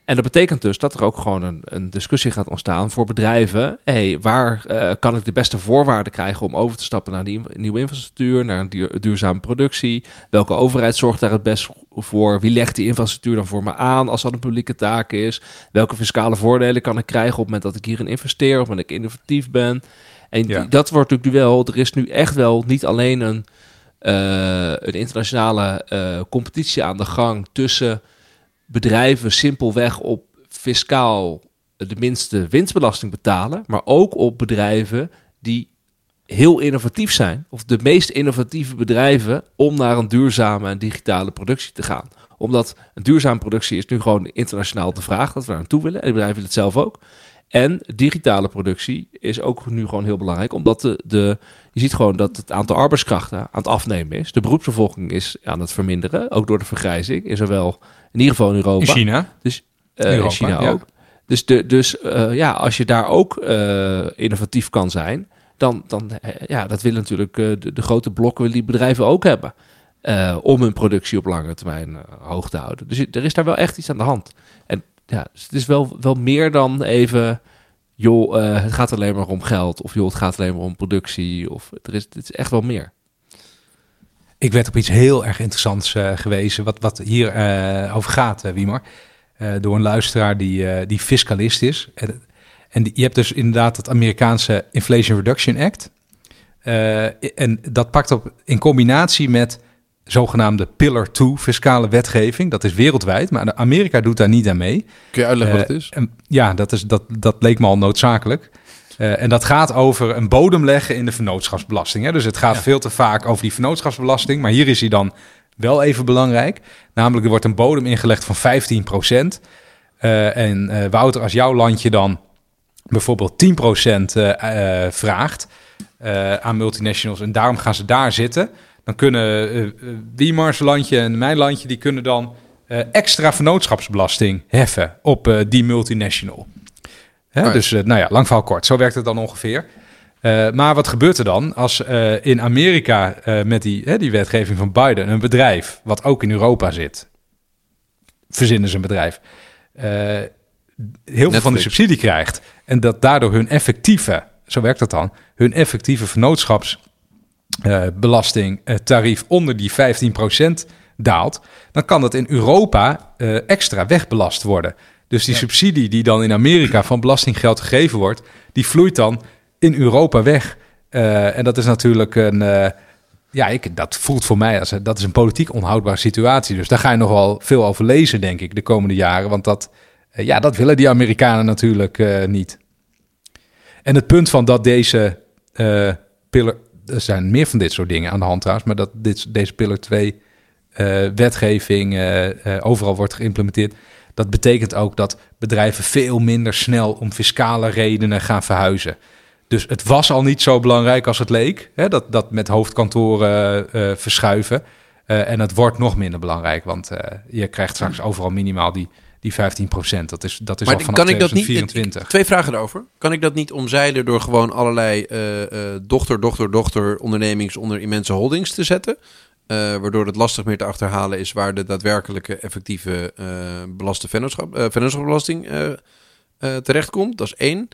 En dat betekent dus dat er ook gewoon een, een discussie gaat ontstaan voor bedrijven. hey, waar eh, kan ik de beste voorwaarden krijgen om over te stappen naar die nieuwe infrastructuur, naar een duur- duurzame productie? Welke overheid zorgt daar het best voor? Wie legt die infrastructuur dan voor me aan als dat een publieke taak is? Welke fiscale voordelen kan ik krijgen op het moment dat ik hierin investeer, of dat ik innovatief ben? En Ja. die- dat wordt natuurlijk wel, er is nu echt wel niet alleen een, eh, een internationale eh, competitie aan de gang tussen bedrijven simpelweg op fiscaal de minste winstbelasting betalen, maar ook op bedrijven die heel innovatief zijn, of de meest innovatieve bedrijven, om naar een duurzame en digitale productie te gaan. Omdat een duurzame productie is nu gewoon internationaal de vraag dat we naartoe willen. En bedrijven het zelf ook. En digitale productie is ook nu gewoon heel belangrijk, omdat de, de, je ziet gewoon dat het aantal arbeidskrachten aan het afnemen is. De beroepsbevolking is aan het verminderen, ook door de vergrijzing, in zowel in ieder geval in Europa. in China. Dus eh, in China ja. ook. Dus, de, dus eh, ja, als je daar ook eh, innovatief kan zijn, dan, dan ja, dat willen natuurlijk de, de grote blokken die bedrijven ook hebben. om hun productie op lange termijn hoog te houden. Dus er is daar wel echt iets aan de hand. En ja, dus het is wel, wel meer dan even, joh, het gaat alleen maar om geld. Of joh, het gaat alleen maar om productie. Of er is, het is echt wel meer. Ik werd op iets heel erg interessants eh, gewezen, wat, wat hier eh, over gaat, uh, Wiemar. Eh, door een luisteraar die, die fiscalist is. En, en die- je hebt dus inderdaad het Amerikaanse Inflation Reduction Act. En dat pakt op in combinatie met zogenaamde Pillar 2 fiscale wetgeving. Dat is wereldwijd, maar Amerika doet daar niet aan mee. Kun je uitleggen wat het is? en ja, dat, is, dat, dat leek me al noodzakelijk. Eh, en dat gaat over een bodem leggen in de vennootschapsbelasting. Hè? Dus het gaat veel te vaak over die vennootschapsbelasting. Maar hier is hij dan wel even belangrijk. Namelijk, er wordt een bodem ingelegd van 15% en eh, Wouter, als jouw landje dan bijvoorbeeld 10% eh, eh, vraagt eh, aan multinationals... en daarom gaan ze daar zitten... dan kunnen eh eh, Wiemars landje en mijn landje... die kunnen dan eh, extra vennootschapsbelasting heffen op eh, die multinational. Hè? Dus eh, nou ja, lang verhaal kort. Zo werkt het dan ongeveer. Eh, maar wat gebeurt er dan als eh, in Amerika met die, hè, die wetgeving van Biden een bedrijf, wat ook in Europa zit, verzinnen ze een bedrijf, heel veel van die subsidie krijgt en dat daardoor hun effectieve, zo werkt dat dan, hun effectieve vennootschapsbelasting eh, tarief onder die 15% daalt, dan kan dat in Europa extra wegbelast worden. Dus die subsidie die dan in Amerika van belastinggeld gegeven wordt, die vloeit dan in Europa weg. Eh, en dat is natuurlijk een, eh, ja, ik, dat voelt voor mij als dat is een politiek onhoudbare situatie. Dus daar ga je nog wel veel over lezen, denk ik, de komende jaren. Want dat, eh, ja, dat willen die Amerikanen natuurlijk eh, niet. En het punt van dat deze eh pillar, er zijn meer van dit soort dingen aan de hand trouwens, maar dat dit, deze pillar 2 eh, wetgeving eh, eh, overal wordt geïmplementeerd. Dat betekent ook dat bedrijven veel minder snel om fiscale redenen gaan verhuizen. Dus het was al niet zo belangrijk als het leek, hè, dat, dat met hoofdkantoren eh, verschuiven. Eh, en het wordt nog minder belangrijk, want eh, je krijgt straks overal minimaal die, die 15% Dat is, dat is Maar al vanaf kan ik dat niet- 2024. Twee vragen daarover. Kan ik dat niet omzeilen door gewoon allerlei eh, eh, dochter, dochter, dochter ondernemings onder immense holdings te zetten? Eh, waardoor het lastig meer te achterhalen is waar de daadwerkelijke effectieve eh belaste vennootschap, eh, terechtkomt. Dat is één.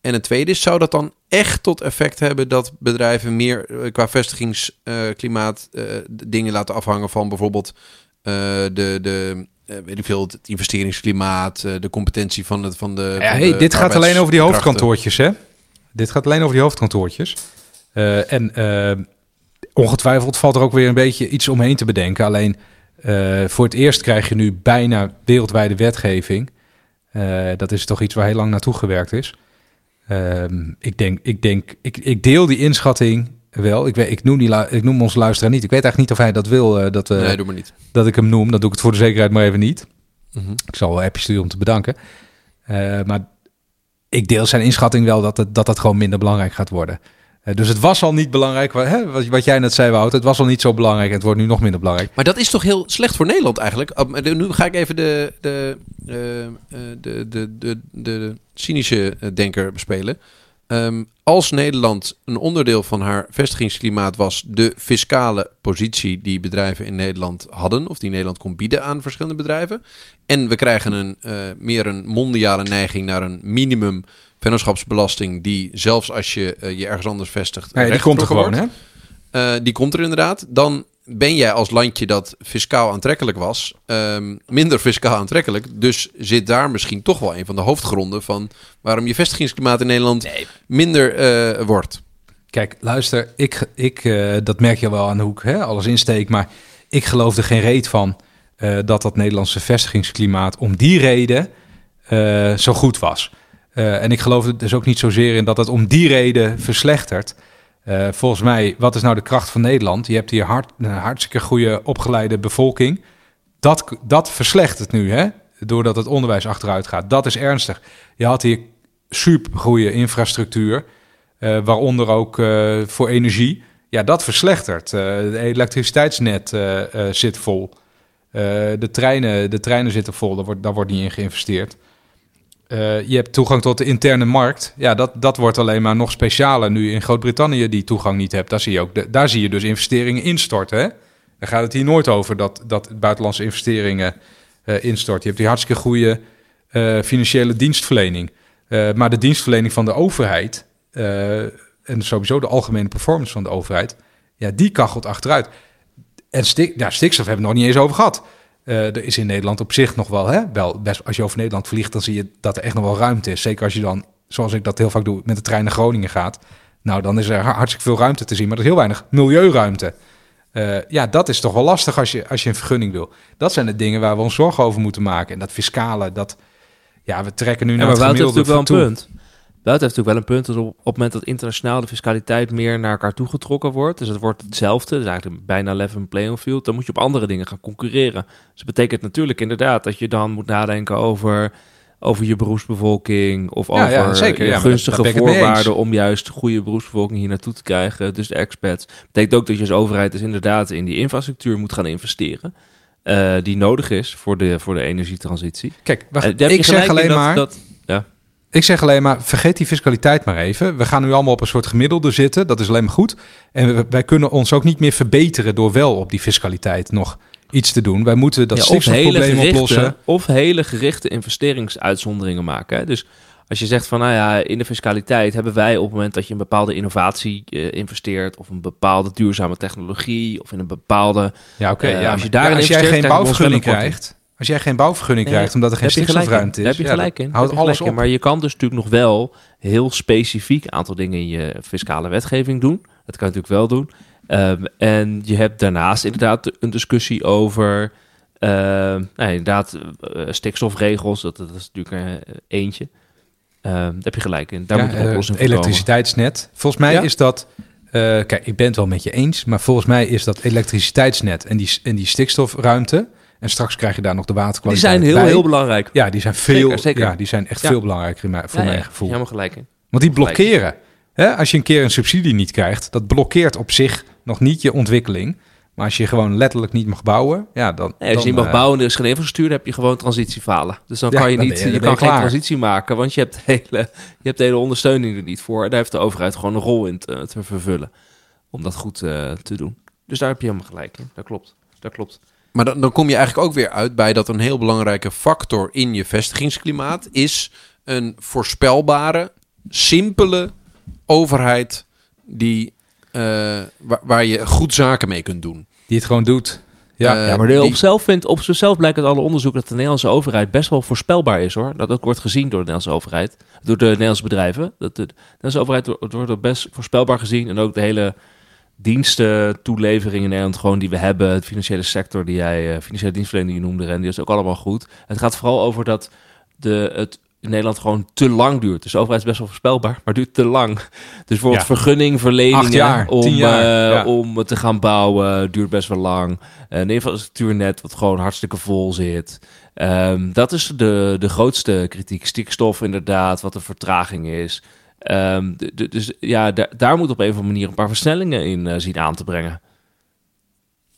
En het tweede is, zou dat dan echt tot effect hebben dat bedrijven meer qua vestigingsklimaat dingen laten afhangen van bijvoorbeeld de, de weet ik veel, het investeringsklimaat, de competentie van, het, van de. Ja, van hey, de dit gaat alleen over die hoofdkantoortjes, hè? Dit gaat alleen over die hoofdkantoortjes. En ongetwijfeld valt er ook weer een beetje iets omheen te bedenken. Alleen eh, voor het eerst krijg je nu bijna wereldwijde wetgeving. Eh, dat is toch iets waar heel lang naartoe gewerkt is. Ehm, ik denk, ik denk, ik, ik deel die inschatting wel. Ik, weet, ik, noem die, ik noem onze luisteraar niet. Ik weet eigenlijk niet of hij dat wil, eh, dat, nee, doe maar niet. dat ik hem noem. Dan doe ik het voor de zekerheid maar even niet. Mhm. Ik zal wel een appje sturen om te bedanken. Maar ik deel zijn inschatting wel dat het, dat, dat gewoon minder belangrijk gaat worden. Eh, dus het was al niet belangrijk, hè, wat, jij net zei Wout, het was al niet zo belangrijk en het wordt nu nog minder belangrijk. Maar dat is toch heel slecht voor Nederland eigenlijk? De- Nu ga ik even de, de, eh, eh, de, de, de, de cynische eh, denker bespelen. Ehm, als Nederland een onderdeel van haar vestigingsklimaat was de fiscale positie die bedrijven in Nederland hadden, of die Nederland kon bieden aan verschillende bedrijven, en we krijgen een, eh, meer een mondiale neiging naar een minimum vennootschapsbelasting die zelfs als je eh, je ergens anders vestigt, Ja, die komt er gewoon, hè? Eh, die komt er inderdaad. Dan ben jij als landje dat fiscaal aantrekkelijk was, ehm, minder fiscaal aantrekkelijk. Dus zit daar misschien toch wel een van de hoofdgronden van waarom je vestigingsklimaat in Nederland minder eh, wordt. Kijk, luister, ik, ik, eh, dat merk je wel aan de hoek, hè, alles insteek, maar ik geloof er geen reet van eh, dat dat Nederlandse vestigingsklimaat om die reden zo goed was. En ik geloof er dus ook niet zozeer in dat het om die reden verslechtert. Eh, volgens mij, wat is nou de kracht van Nederland? Je hebt hier hard, een hartstikke goede opgeleide bevolking. Dat, dat verslechtert nu, hè? doordat het onderwijs achteruit gaat. Dat is ernstig. Je had hier super goede infrastructuur, eh, waaronder ook eh, voor energie. Ja, dat verslechtert. Het elektriciteitsnet zit vol. De, treinen, de treinen zitten vol, daar wordt, daar wordt niet in geïnvesteerd. Eh, je hebt toegang tot de interne markt. Ja, dat, dat wordt alleen maar nog specialer nu in Groot-Brittannië die toegang niet hebt. Daar zie je, ook daar zie je dus investeringen instorten. Hè? Daar gaat het hier nooit over dat, dat buitenlandse investeringen eh instorten. Je hebt die hartstikke goede eh, financiële dienstverlening. Maar de dienstverlening van de overheid en sowieso de algemene performance van de overheid, ja, die kachelt achteruit. En stik, ja, stikstof hebben we nog niet eens over gehad. Eh, er is in Nederland op zich nog wel, hè, wel best, als je over Nederland vliegt, dan zie je dat er echt nog wel ruimte is. Zeker als je dan, zoals ik dat heel vaak doe, met de trein naar Groningen gaat. Nou, dan is er hartstikke veel ruimte te zien, maar er is heel weinig milieuruimte. Eh, ja, dat is toch wel lastig als je, als je een vergunning wil. Dat zijn de dingen waar we ons zorgen over moeten maken. En dat fiscale, dat, ja, we trekken nu Ja, naar maar het heeft gemiddelde natuurlijk wel een toe. punt. Wout heeft natuurlijk wel een punt dat op, op het moment dat internationaal de fiscaliteit meer naar elkaar toegetrokken wordt, dus het wordt hetzelfde, dus eigenlijk bijna level playing field, dan moet je op andere dingen gaan concurreren. Dus dat betekent natuurlijk inderdaad dat je dan moet nadenken over, over je beroepsbevolking of Ja, ja, over zeker. Ja, gunstige voorwaarden om juist goede beroepsbevolking hier naartoe te krijgen, dus de expats. betekent ook dat je als overheid dus inderdaad in die infrastructuur moet gaan investeren. eh, die nodig is voor de, voor de energietransitie. Kijk, wacht, Eh, ik zeg alleen dat- maar... dat, Ik zeg alleen maar, vergeet die fiscaliteit maar even. We gaan nu allemaal op een soort gemiddelde zitten. Dat is alleen maar goed. En we- wij kunnen ons ook niet meer verbeteren door wel op die fiscaliteit nog iets te doen. Wij moeten dat Ja, stikstofprobleem oplossen. of hele gerichte investeringsuitzonderingen maken. Hè? Dus als je zegt van, nou ja, in de fiscaliteit hebben wij op het moment dat je een bepaalde innovatie eh, investeert, of een bepaalde duurzame technologie, of in een bepaalde... Ja, oké. Eh, ja, als je daarin ja, als jij geen bouwvergunning krijgt, als jij geen bouwvergunning Nee, krijgt omdat er geen stikstofruimte is, heb je gelijk in. houdt alles op. in. Maar je kan dus natuurlijk nog wel heel specifiek een aantal dingen in je fiscale wetgeving doen. Dat kan je natuurlijk wel doen. Ehm, en je hebt daarnaast inderdaad een discussie over ehm, nou, inderdaad, eh, stikstofregels. Dat, dat is natuurlijk eh, eentje. Ehm, daar heb je gelijk in. Daar Ja, moet een eh, oplossing voor komen. elektriciteitsnet. Volgens mij Ja. is dat... kijk, ik ben het wel met je eens, maar volgens mij is dat elektriciteitsnet en die, en die stikstofruimte. En straks krijg je daar nog de Die waterkwaliteit zijn heel, bij. heel belangrijk. Ja, die zijn veel. Zeker, zeker. Ja, die zijn echt Ja. veel belangrijker in mijn, voor Ja, mijn gevoel. Helemaal gelijk in. Want die blokkeren. Hè? Als je een keer een subsidie niet krijgt, dat blokkeert op zich nog niet je ontwikkeling. Maar als je gewoon letterlijk niet mag bouwen, ja, dan. Nee, als je dan, niet mag eh, bouwen en er is geen infrastructuur, dan heb je gewoon transitiefalen. Dus dan Ja, kan je dan niet, je- kan geen klaar. transitie maken, want je hebt, de hele, je hebt de hele ondersteuning er niet voor. En daar heeft de overheid gewoon een rol in te, te vervullen om dat goed eh, te doen. Dus daar heb je helemaal gelijk in. Dat klopt. Dat klopt. Maar dan, dan kom je eigenlijk ook weer uit bij dat een heel belangrijke factor in je vestigingsklimaat is een voorspelbare, simpele overheid die, eh, waar, waar je goed zaken mee kunt doen. Die het gewoon doet. Ja, Eh, Ja, maar de, die- op, zelf vindt, op zichzelf blijkt uit alle onderzoek dat de Nederlandse overheid best wel voorspelbaar is hoor. Dat ook wordt gezien door de Nederlandse overheid, door de Nederlandse bedrijven. Dat de, de Nederlandse overheid wordt, wordt ook best voorspelbaar gezien. En ook de hele diensten, toelevering in Nederland gewoon die we hebben. Het financiële sector die jij, eh, financiële dienstverlening die je noemde, en die is ook allemaal goed. Het gaat vooral over dat de, het in Nederland gewoon te lang duurt. Dus de overheid is best wel voorspelbaar, maar duurt te lang. Dus bijvoorbeeld Ja. vergunningverleningen Acht jaar, om, jaar, eh, ja. om te gaan bouwen duurt best wel lang. Eh, Een infrastructuurnet wat gewoon hartstikke vol zit. Ehm, dat is de, de grootste kritiek. Stikstof inderdaad, wat de vertraging is. Ehm, dus ja, da- daar moet op een of andere manier een paar versnellingen in eh, zien aan te brengen.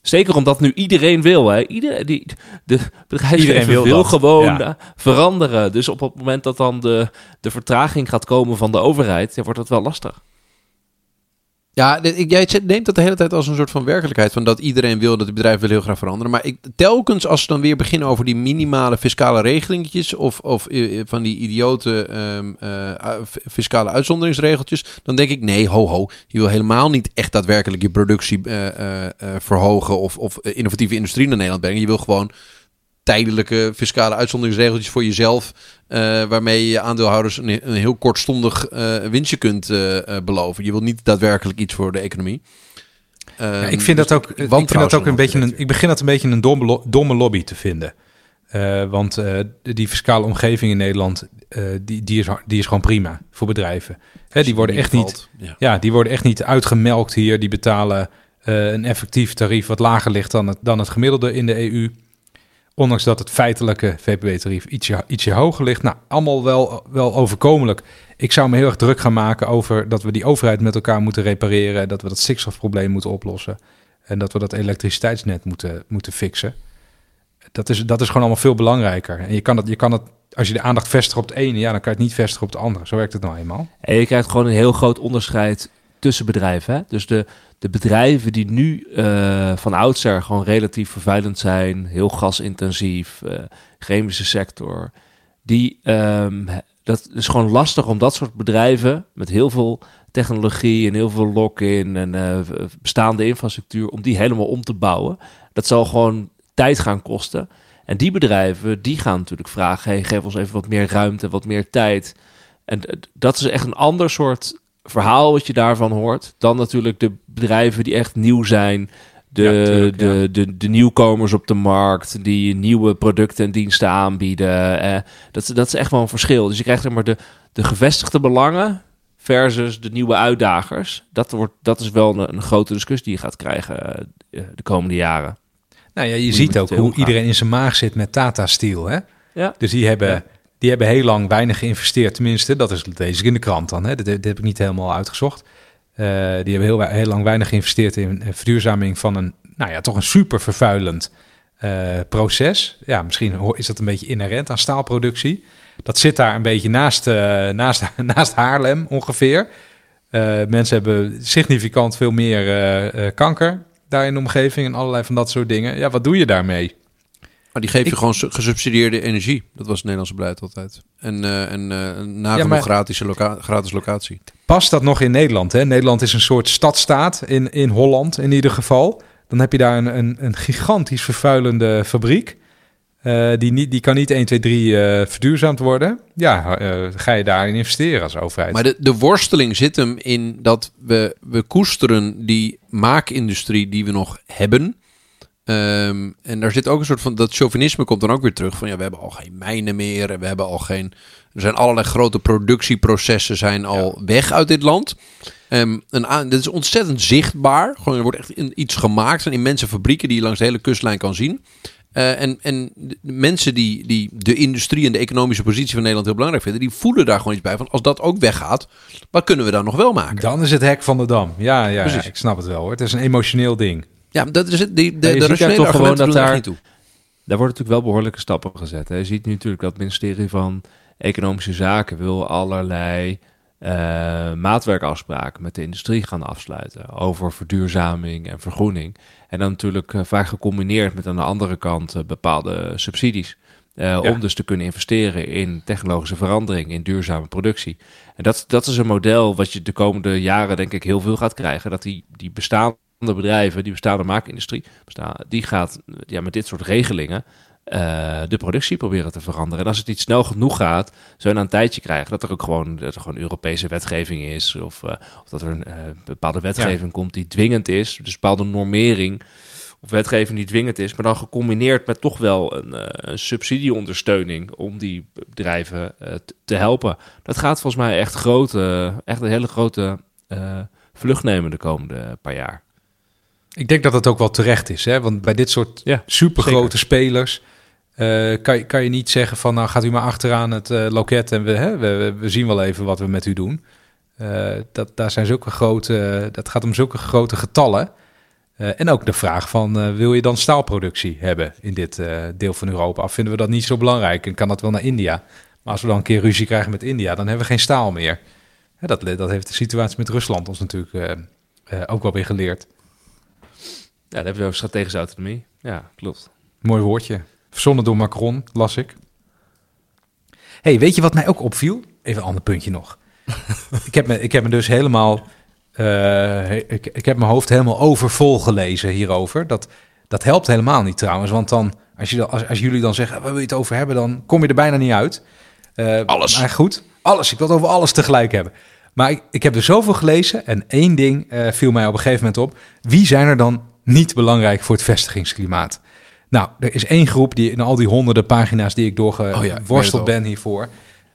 Zeker omdat nu iedereen wil. Hè? Iedereen, die, de bedrijfsleven wil wil, dat, gewoon ja. eh, veranderen. Dus op het moment dat dan de, de vertraging gaat komen van de overheid, ja, wordt het wel lastig. Ja, jij neemt dat de hele tijd als een soort van werkelijkheid. Van dat iedereen wil, dat de bedrijven willen heel graag veranderen. Maar ik, telkens als ze dan weer beginnen over die minimale fiscale regelingetjes. Of, of eh, van die idiote ehm, eh, fiscale uitzonderingsregeltjes. Dan denk ik, nee, ho ho. Je wil helemaal niet echt daadwerkelijk je productie eh, eh, eh, verhogen. Of, of eh, innovatieve industrie naar Nederland brengen. Je wil gewoon tijdelijke fiscale uitzonderingsregeltjes voor jezelf. eh, waarmee je aandeelhouders een, een heel kortstondig eh, winstje kunt eh, beloven. Je wilt niet daadwerkelijk iets voor de economie. Ja, Ehm, ik vind dus dat ook, ik vind dat ook een beetje een, ik begin dat een beetje een domme, lo- domme lobby te vinden. Want die fiscale omgeving in Nederland, die, die, is, die is gewoon prima voor bedrijven. Hè, die worden echt niet. Ja. ja, die worden echt niet uitgemelkt hier. Die betalen een effectief tarief wat lager ligt dan het, dan het gemiddelde in de EU. Ondanks dat het feitelijke VPB-tarief ietsje, ietsje hoger ligt. Nou, allemaal wel, wel overkomelijk. Ik zou me heel erg druk gaan maken over dat we die overheid met elkaar moeten repareren. Dat we dat stikstofprobleem moeten oplossen. En dat we dat elektriciteitsnet moeten, moeten fixen. Dat is, dat is gewoon allemaal veel belangrijker. En je kan, het, je kan het, als je de aandacht vestigt op het ene, ja, dan kan je het niet vestigen op het andere. Zo werkt het nou eenmaal. En je krijgt gewoon een heel groot onderscheid tussen bedrijven. Hè? Dus de, de bedrijven die nu eh, van oudsher gewoon relatief vervuilend zijn, heel gasintensief, eh, chemische sector, die, ehm, dat is gewoon lastig om dat soort bedrijven met heel veel technologie en heel veel lock-in en eh, bestaande infrastructuur, om die helemaal om te bouwen. Dat zal gewoon tijd gaan kosten. En die bedrijven, die gaan natuurlijk vragen, hey, geef ons even wat meer ruimte, wat meer tijd. En dat is echt een ander soort verhaal wat je daarvan hoort. Dan natuurlijk de bedrijven die echt nieuw zijn. De, Ja, tuurlijk, ja. de, de, de nieuwkomers op de markt die nieuwe producten en diensten aanbieden. Eh, dat, dat is echt wel een verschil. Dus je krijgt maar de, de gevestigde belangen versus de nieuwe uitdagers. Dat, wordt, dat is wel een, een grote discussie die je gaat krijgen eh, de komende jaren. Nou ja, je je ziet ook hoe omgaan. iedereen in zijn maag zit met Tata Steel. Hè? Ja. Dus die hebben. Die hebben heel lang weinig geïnvesteerd. Tenminste, dat is ik in de krant dan. Hè? Dat, heb ik niet helemaal uitgezocht. Eh, die hebben heel, heel lang weinig geïnvesteerd in verduurzaming van een, nou ja, toch een super vervuilend eh, proces. Ja, misschien is dat een beetje inherent aan staalproductie. Dat zit daar een beetje naast, eh, naast, naast Haarlem ongeveer. Mensen hebben significant veel meer kanker daar in de omgeving en allerlei van dat soort dingen. Ja, wat doe je daarmee? Maar die geef je gewoon su- gesubsidieerde energie. Dat was het Nederlandse beleid altijd. En, eh en eh Ja, maar- gratis, loca- gratis locatie. Past dat nog in Nederland? Hè? Nederland is een soort stadstaat, in, in Holland in ieder geval. Dan heb je daar een, een, een gigantisch vervuilende fabriek. eh, die, niet, die kan niet 1, 2, 3 eh, verduurzaamd worden. Ja, eh, ga je daarin investeren als overheid. Maar de, de worsteling zit hem in dat we, we koesteren die maakindustrie die we nog hebben. Ehm, en daar zit ook een soort van, dat chauvinisme komt dan ook weer terug. Van ja, we hebben al geen mijnen meer. En we hebben al geen, er zijn allerlei grote productieprocessen zijn al weg uit dit land. Ehm een, aan- dit is ontzettend zichtbaar. Gewoon, er wordt echt in- iets gemaakt. Er zijn immense fabrieken die je langs de hele kustlijn kan zien. Eh, en, en de mensen die, die de industrie en de economische positie van Nederland heel belangrijk vinden, die voelen daar gewoon iets bij van als dat ook weggaat, wat kunnen we dan nog wel maken? Dan is het hek van de dam. Ja, ja, ja, ik snap het wel hoor. Het is een emotioneel ding. Ja, dat is het. Die, de, de rationele toch gewoon dat daar- niet toe. Daar worden natuurlijk wel behoorlijke stappen gezet. Hè. Je ziet nu natuurlijk dat het ministerie van Economische Zaken wil allerlei eh, maatwerkafspraken met de industrie gaan afsluiten over verduurzaming en vergroening. En dan natuurlijk eh, vaak gecombineerd met aan de andere kant eh, bepaalde subsidies. Ja. Om dus te kunnen investeren in technologische verandering, in duurzame productie. En dat, dat is een model wat je de komende jaren denk ik heel veel gaat krijgen. Dat die, die bestaande bedrijven, die bestaande maakindustrie, bestaan, die gaat ja, met dit soort regelingen eh, de productie proberen te veranderen. En als het niet snel genoeg gaat, zou je na een tijdje krijgen dat er ook gewoon, dat er gewoon Europese wetgeving is. Of, eh, of dat er een eh, bepaalde wetgeving komt die dwingend is. Dus bepaalde normering of wetgeving die dwingend is. Maar dan gecombineerd met toch wel een, een subsidieondersteuning om die bedrijven te helpen. Dat gaat volgens mij echt, grote, echt een hele grote vlucht nemen de komende paar jaar. Ik denk dat het ook wel terecht is. Hè? Want bij dit soort Ja, supergrote spelers eh, kan, je, kan je niet zeggen van nou gaat u maar achteraan het eh, loket en we, hè, we, zien wel even wat we met u doen. Eh, dat, daar zijn zulke grote, dat gaat om zulke grote getallen. En ook de vraag van wil je dan staalproductie hebben in dit deel van Europa? Of vinden we dat niet zo belangrijk en kan dat wel naar India? Maar als we dan een keer ruzie krijgen met India, dan hebben we geen staal meer. Dat, dat heeft de situatie met Rusland ons natuurlijk ook wel weer geleerd. Ja, dan hebben we over strategische autonomie. Ja, klopt. Mooi woordje. Verzonnen door Macron, las ik. hey, weet je wat mij ook opviel? Even een ander puntje nog. ik, heb me, ik heb me dus helemaal... eh, ik, ik heb mijn hoofd helemaal overvol gelezen hierover. Dat, dat helpt helemaal niet trouwens. Want dan, als, je, dan- als, als jullie dan zeggen, waar wil je het over hebben? Dan kom je er bijna niet uit. Eh, Alles. Maar goed, alles. Ik wil het over alles tegelijk hebben. Maar ik, ik heb er zoveel gelezen. En één ding eh, viel mij op een gegeven moment op. Wie zijn er dan niet belangrijk voor het vestigingsklimaat? Nou, er is één groep die in al die honderden pagina's die ik Oh ja, doorgeworsteld ben hiervoor.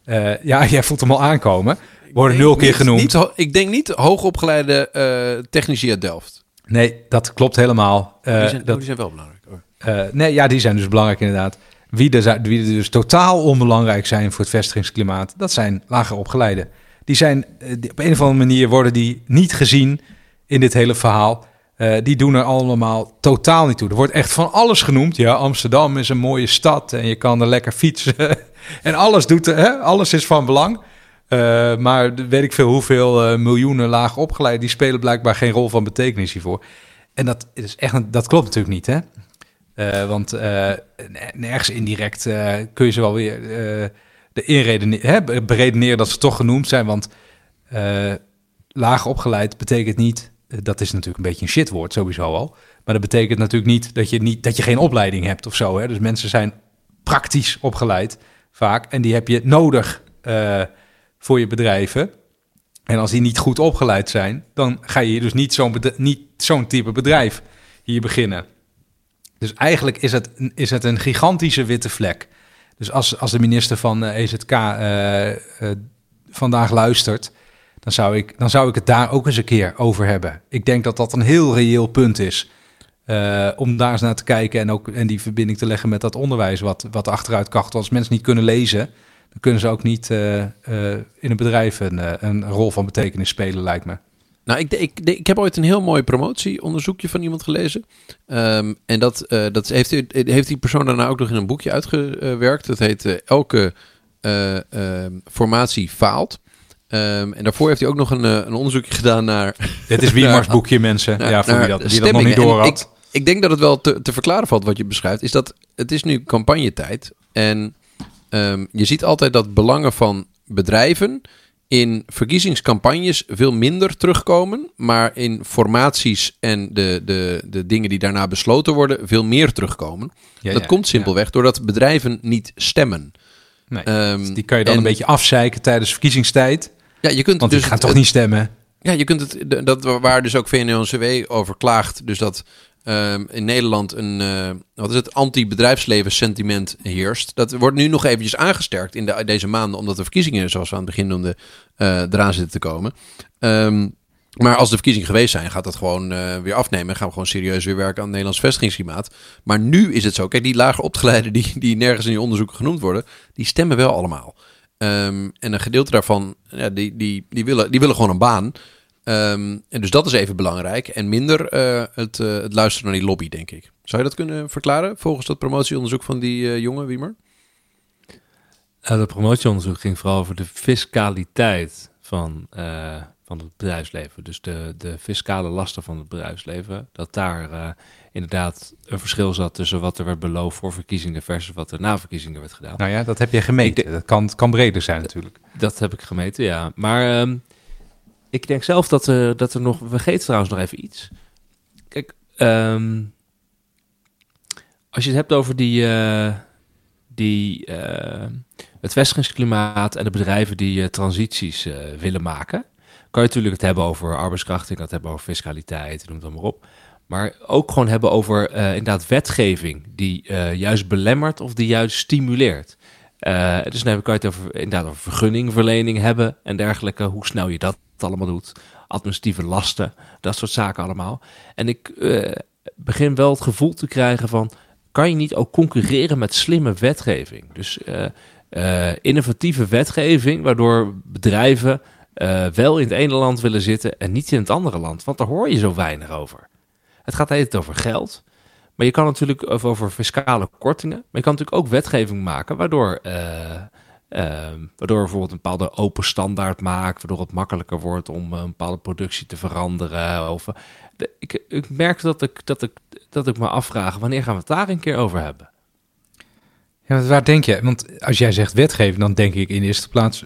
Eh, ja, jij voelt hem al aankomen. Worden nul keer Niet- genoemd. niet ik denk niet hoogopgeleide eh technici uit Delft. Nee, dat klopt helemaal. Eh, die, zijn, dat, oh, die zijn wel belangrijk. hoor. eh, nee, ja, die zijn dus belangrijk inderdaad. Wie er, zijn- wie er dus totaal onbelangrijk zijn voor het vestigingsklimaat, dat zijn lager opgeleiden. Die zijn eh, die- op een of andere manier worden die niet gezien in dit hele verhaal. Eh, die doen er allemaal totaal niet toe. Er wordt echt van alles genoemd. Ja, Amsterdam is een mooie stad en je kan er lekker fietsen. en alles, doet, hè? alles is van belang. Eh, maar weet ik veel hoeveel eh, miljoenen laag opgeleid, die spelen blijkbaar geen rol van betekenis hiervoor. En dat, is echt, dat klopt natuurlijk niet, hè? Want nergens indirect kun je ze wel weer de inredene- hè, be- beredeneren dat ze toch genoemd zijn. Want laag opgeleid betekent niet, dat is natuurlijk een beetje een shitwoord sowieso al. Maar dat betekent natuurlijk niet dat je, niet, dat je geen opleiding hebt of zo. Hè? Dus mensen zijn praktisch opgeleid vaak. En die heb je nodig eh, voor je bedrijven. En als die niet goed opgeleid zijn, dan ga je dus niet zo'n niet zo'n type bedrijf hier beginnen. Dus eigenlijk is het, is het een gigantische witte vlek. Dus als, als de minister van eh, EZK eh, eh, vandaag luistert, dan zou, ik, dan zou ik het daar ook eens een keer over hebben. Ik denk dat dat een heel reëel punt is. eh, om daar eens naar te kijken en ook en die verbinding te leggen met dat onderwijs wat, wat achteruit kacht. Als mensen niet kunnen lezen, dan kunnen ze ook niet eh, eh, in een bedrijf een, een rol van betekenis spelen, lijkt me. Nou, ik, ik, ik heb ooit een heel mooi promotieonderzoekje van iemand gelezen. Ehm, en dat, dat heeft, heeft die persoon daarna ook nog in een boekje uitgewerkt. Dat heet Elke eh, ehm, formatie faalt. Ehm, en daarvoor heeft hij ook nog een, eh, een onderzoekje gedaan naar... Dit is Wiemars boekje, mensen. naar- ja, voor wie dat, die dat nog niet door En had. Ik, ik denk dat het wel te, te verklaren valt wat je beschrijft. Is dat het is nu campagnetijd. En ehm, je ziet altijd dat belangen van bedrijven in verkiezingscampagnes veel minder terugkomen, maar in formaties en de, de, de dingen die daarna besloten worden veel meer terugkomen. Ja, dat ja, komt simpelweg doordat bedrijven niet stemmen. Nee. Ehm, Dus die kan je dan en- een beetje afzeiken tijdens verkiezingstijd. Ja, je kunt Want dus die gaan toch niet stemmen? Ja, je kunt het, dat waar dus ook VNO-NCW over klaagt. Dus dat ehm, in Nederland een, eh, wat is het, anti-bedrijfsleven sentiment heerst. Dat wordt nu nog eventjes aangesterkt in de, deze maanden, omdat de verkiezingen, zoals we aan het begin noemden, eh, eraan zitten te komen. Ehm, maar als de verkiezingen geweest zijn, gaat dat gewoon eh, weer afnemen. En gaan we gewoon serieus weer werken aan het Nederlands vestigingsklimaat. Maar nu is het zo. Kijk, die lager opgeleiden die, die nergens in je onderzoeken genoemd worden, die stemmen wel allemaal. Ehm, en een gedeelte daarvan, ja, die, die, die, willen, die willen gewoon een baan. Ehm, en dus dat is even belangrijk. En minder eh, het, eh, het luisteren naar die lobby, denk ik. Zou je dat kunnen verklaren volgens dat promotieonderzoek van die eh, jongen, Wiemer? Uh, dat promotieonderzoek ging vooral over de fiscaliteit van, van het bedrijfsleven. Dus de, de fiscale lasten van het bedrijfsleven. Dat daar inderdaad een verschil zat tussen wat er werd beloofd voor verkiezingen versus wat er na verkiezingen werd gedaan. Nou ja, dat heb je gemeten. Dat kan, kan breder zijn natuurlijk. Dat heb ik gemeten, ja. Maar ehm, ik denk zelf dat, er dat er nog... We vergeten trouwens nog even iets. Kijk, ehm, als je het hebt over die... eh, die eh, het vestigingsklimaat en de bedrijven die eh, transities eh, willen maken... kan je natuurlijk het hebben over arbeidskracht, je kan het hebben over fiscaliteit, noem het dan maar op. Maar ook gewoon hebben over eh, inderdaad wetgeving die eh, juist belemmert of die juist stimuleert. Eh, dus dan kan je het over, inderdaad over vergunningverlening hebben en dergelijke. Hoe snel je dat allemaal doet. Administratieve lasten, dat soort zaken allemaal. En ik begin wel het gevoel te krijgen van... kan je niet ook concurreren met slimme wetgeving? Dus innovatieve wetgeving, waardoor bedrijven wel in het ene land willen zitten... en niet in het andere land. Want daar hoor je zo weinig over. Het gaat altijd over geld... Maar je kan natuurlijk over, fiscale kortingen. Maar je kan natuurlijk ook wetgeving maken waardoor, eh, waardoor bijvoorbeeld een bepaalde open standaard maakt. Waardoor het makkelijker wordt om eh, een bepaalde productie te veranderen. Of, de, ik, ik merk dat ik, dat, ik, dat ik me afvraag, wanneer gaan we het daar een keer over hebben? Ja, waar denk je? Want als jij zegt wetgeving, dan denk ik in eerste plaats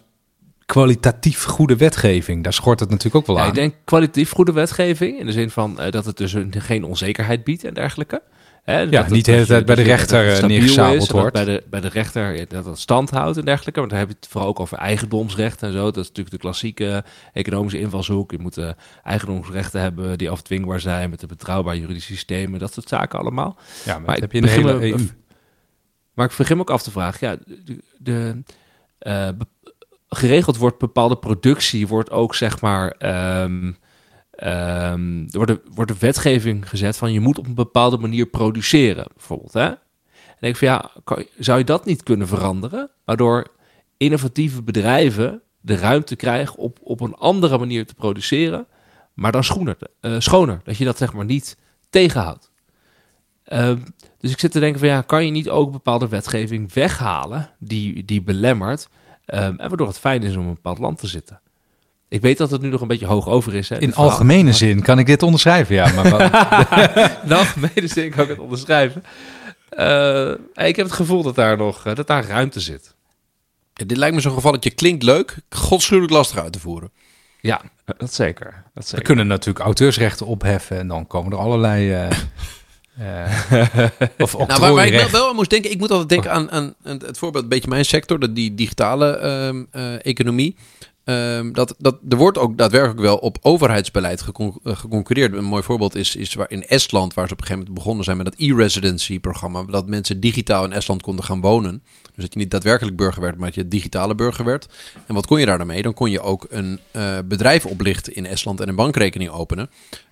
kwalitatief goede wetgeving. Daar schort het natuurlijk ook wel Ja, aan. ik denk kwalitatief goede wetgeving. In de zin van eh, dat het dus een, geen onzekerheid biedt en dergelijke. Hè, dat het- niet de hele dat je- tijd bij de dat rechter, dat eh, neergezabeld dat wordt. Bij de, bij de rechter ja, dat het stand houdt en dergelijke. Want dan heb je het vooral ook over eigendomsrechten en zo. Dat is natuurlijk de klassieke economische invalshoek. Je moet eh, eigendomsrechten hebben die afdwingbaar zijn met een betrouwbaar juridisch systeem en dat soort zaken allemaal. ja, maar, maar dat ik heb je in de begin hele me- EU. Maar ik begin me ook af te vragen, ja, de, de, geregeld wordt bepaalde productie, wordt ook zeg maar, ehm, er wordt, een- wordt wetgeving gezet van je moet op een bepaalde manier produceren, bijvoorbeeld. Hè? En ik van ja, zou je dat niet kunnen veranderen, waardoor innovatieve bedrijven de ruimte krijgen op, op een andere manier te produceren, maar dan schoener, eh, schoner, dat je dat zeg maar niet tegenhoudt. Ehm, dus ik zit te denken van ja, kan je niet ook bepaalde wetgeving weghalen die, die belemmert ehm, en waardoor het fijn is om in een bepaald land te zitten. Ik weet dat het nu nog een beetje hoog over is. Hè, In verhaal. algemene zin kan ik dit onderschrijven, ja. Maar wat- In algemene zin kan ik het onderschrijven. Eh, ik heb het gevoel dat daar nog eh, dat daar ruimte zit. Ja, dit lijkt me zo'n gevalletje. Klinkt leuk, godschuwelijk lastig uit te voeren. Ja, Dat zeker. Dat we kunnen natuurlijk auteursrechten opheffen en dan komen er allerlei... eh eh, of Nou, waar, waar ik wel, aan moest denken, ik moet altijd denken aan, het voorbeeld, een beetje mijn sector, dat die digitale ehm, eh, economie. Ehm, dat, dat, er wordt ook daadwerkelijk wel op overheidsbeleid gecon- eh, geconcurreerd. Een mooi voorbeeld is, is waar in Estland, waar ze op een gegeven moment begonnen zijn met dat e-residency-programma, dat mensen digitaal in Estland konden gaan wonen. Dus dat je niet daadwerkelijk burger werd, maar dat je digitale burger werd. En wat kon je daar dan mee? Dan kon je ook een bedrijf oplichten in Estland en een bankrekening openen.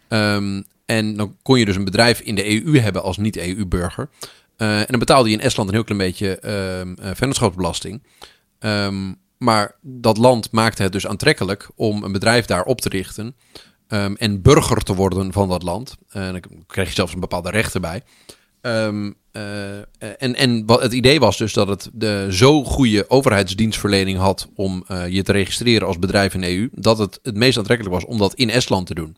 Ehm, en dan kon je dus een bedrijf in de EU hebben als niet-EU-burger. Eh, en dan betaalde je in Estland een heel klein beetje eh, vennootschapsbelasting. Ehm, maar dat land maakte het dus aantrekkelijk om een bedrijf daar op te richten. ehm, en burger te worden van dat land. En dan kreeg je zelfs een bepaalde rechten bij. Eh, en en wat het idee was dus dat het de zo goede overheidsdienstverlening had om eh, je te registreren als bedrijf in de EU, dat het het meest aantrekkelijk was om dat in Estland te doen.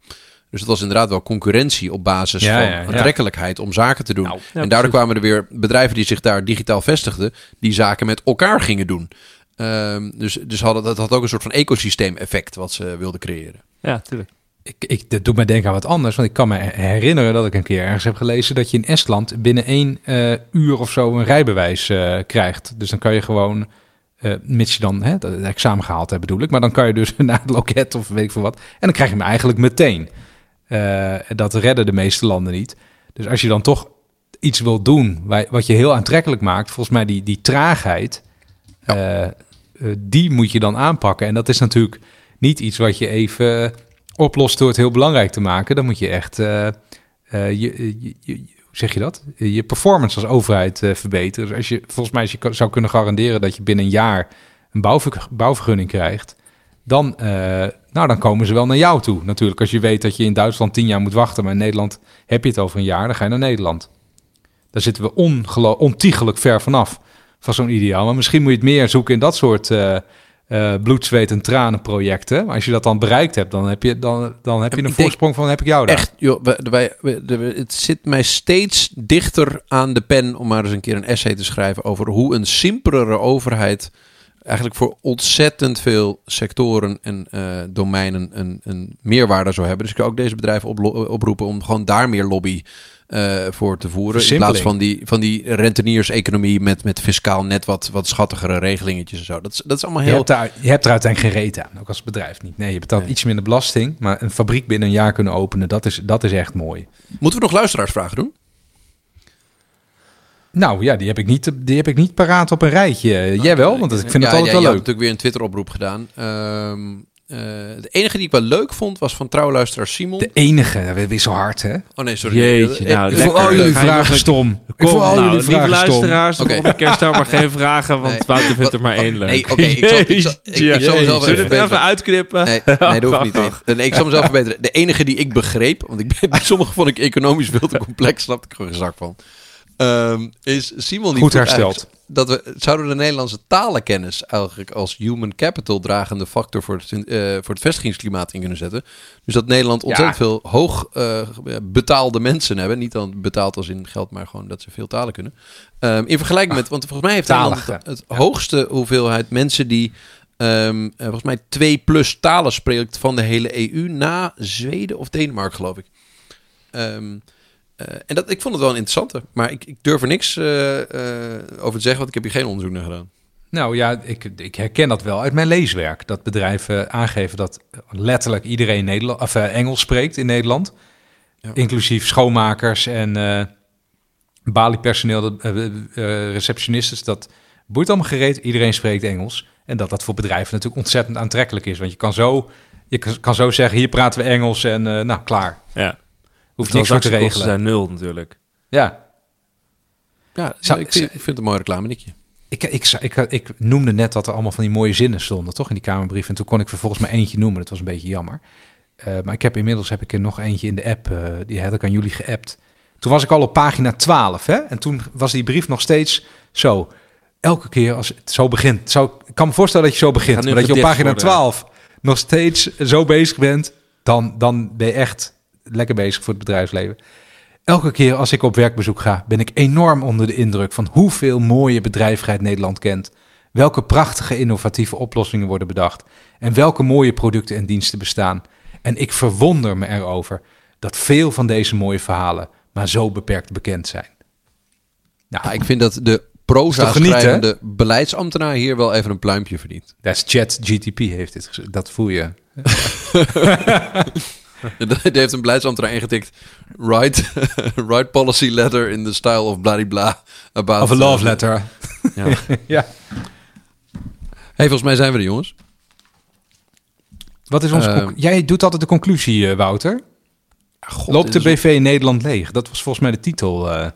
Dus het was inderdaad wel concurrentie op basis Ja, van ja, ja. aantrekkelijkheid om zaken te doen. Nou, ja, en daardoor precies. kwamen er weer bedrijven die zich daar digitaal vestigden, die zaken met elkaar gingen doen. Ehm, dus dus hadden, dat had ook een soort van ecosysteem-effect wat ze wilden creëren. Ja, tuurlijk. Ik, ik, dat doet mij denken aan wat anders. Want ik kan me herinneren dat ik een keer ergens heb gelezen dat je in Estland binnen één eh, uur of zo een rijbewijs eh, krijgt. Dus dan kan je gewoon, eh, mits je dan hè, het examen gehaald hebt bedoel ik, maar dan kan je dus naar het loket of weet ik veel wat. En dan krijg je hem eigenlijk meteen. Eh, dat redden de meeste landen niet. Dus als je dan toch iets wil doen wat je heel aantrekkelijk maakt, volgens mij die, die traagheid, eh, eh, die moet je dan aanpakken. En dat is natuurlijk niet iets wat je even oplost door het heel belangrijk te maken. Dan moet je echt, je, je, je- hoe zeg je dat? Je performance als overheid verbeteren. Dus als je, volgens mij, als je zou kunnen garanderen dat je binnen een jaar een bouwver- bouwvergunning krijgt, dan, nou, dan komen ze wel naar jou toe. Natuurlijk, als je weet dat je in Duitsland tien jaar moet wachten, maar in Nederland heb je het over een jaar, dan ga je naar Nederland. Daar zitten we ontiegelijk ver vanaf van zo'n ideaal. Maar misschien moet je het meer zoeken in dat soort eh eh, bloed, zweet en tranen projecten. Maar als je dat dan bereikt hebt, dan heb je, dan, dan heb je een voorsprong van heb ik jou daar. Echt, joh, wij, wij, het zit mij steeds dichter aan de pen om maar eens een keer een essay te schrijven over hoe een simpelere overheid eigenlijk voor ontzettend veel sectoren en eh, domeinen een, een meerwaarde zou hebben. Dus ik kan ook deze bedrijven oproepen om gewoon daar meer lobby eh, voor te voeren. In plaats van die, van die renteniers-economie met, met fiscaal net wat, wat schattigere regelingetjes en zo. Dat is, dat is allemaal Je heel... hebt, daar, je hebt er uiteindelijk geen reet aan, ook als bedrijf niet. Nee, je betaalt Nee. iets minder belasting, maar een fabriek binnen een jaar kunnen openen, dat is, dat is echt mooi. Moeten we nog luisteraarsvragen doen? Nou ja, die heb ik niet, die heb ik niet paraat op een rijtje. Jij wel, want ik vind het altijd ja, wel je had leuk. natuurlijk weer een Twitter-oproep gedaan. Ehm, eh, de enige die ik wel leuk vond was van trouwluisteraar Simon. De enige, dat is zo hard hè. Oh nee, sorry. Jeetje, nou, ik Ik vond al jullie nog vragen een- stom. Ik Kom, vond al nou, jullie vragen stom. luisteraars, de Oké. volgende keer stel maar geen vragen, want Nee. Wouter vindt er maar één leuk. Nee, oké, ik zal- ik zal- ik- ik zal mezelf Zullen we even het even verbeteren. uitknippen? Nee, nee, dat hoeft niet. Nee, Nee, ik zal mezelf verbeteren. De enige die ik begreep, want ik sommige vond ik economisch veel te complex, snapte ik gewoon geen zak van. Ehm, is Simon die Goed hersteld. Dat we, zouden de Nederlandse talenkennis eigenlijk als human capital dragende factor voor het, eh, voor het vestigingsklimaat in kunnen zetten? Dus dat Nederland ontzettend veel hoog eh, betaalde mensen hebben. Niet dan betaald als in geld, maar gewoon dat ze veel talen kunnen. Ehm, in vergelijking met, want volgens mij heeft Nederland het hoogste hoeveelheid mensen die ehm, eh, volgens mij twee plus talen spreekt van de hele EU na Zweden of Denemarken, geloof ik. En dat, ik vond het wel een interessante, maar ik, ik durf er niks eh, eh, over te zeggen, want ik heb hier geen onderzoek naar gedaan. Nou ja, ik, ik herken dat wel uit mijn leeswerk. Dat bedrijven aangeven dat letterlijk iedereen Nederland, of, eh, Engels spreekt in Nederland. Ja. Inclusief schoonmakers en eh baliepersoneel, de, eh, eh, receptionistes. Dat boeit allemaal gereed. Iedereen spreekt Engels. En dat dat voor bedrijven natuurlijk ontzettend aantrekkelijk is. Want je kan zo, je kan- kan zo zeggen, hier praten we Engels en eh, nou, klaar. Ja. Hoef je niks voor te regelen. zijn nul natuurlijk. Ja, Ja, Zou- ik, vind, ik vind het een mooi reclame Ik, ik, ik, ik, noemde net dat er allemaal van die mooie zinnen stonden, toch? In die Kamerbrief. En toen kon ik vervolgens maar eentje noemen. Dat was een beetje jammer. Eh, maar ik heb inmiddels heb ik er nog eentje in de app. eh, die had ik aan jullie geappt. Toen was ik al op pagina 12. Hè? En toen was die brief nog steeds zo. Elke keer als het zo begint. Zo, ik kan me voorstellen dat je zo begint. Maar dat je op pagina worden. 12 nog steeds zo bezig bent. Dan, dan ben je echt lekker bezig voor het bedrijfsleven. Elke keer als ik op werkbezoek ga, ben ik enorm onder de indruk van hoeveel mooie bedrijvigheid Nederland kent. Welke prachtige innovatieve oplossingen worden bedacht. En welke mooie producten en diensten bestaan. En ik verwonder me erover dat veel van deze mooie verhalen maar zo beperkt bekend zijn. Nou, Ja, ik vind dat de proza schrijvende beleidsambtenaar hier wel even een pluimpje verdient. dat is Chat GTP heeft dit gezegd. Dat voel je. Die heeft een beleidsambtenaar ingetikt. Write, write policy letter in the style of bladibla. About, Of a love letter. Ja. ja. Hey, volgens mij zijn we er, jongens. Wat is onze Eh, conc- Jij doet altijd de conclusie, eh, Wouter. God, Loopt de BV Nederland leeg? Dat was volgens mij de titel. eh.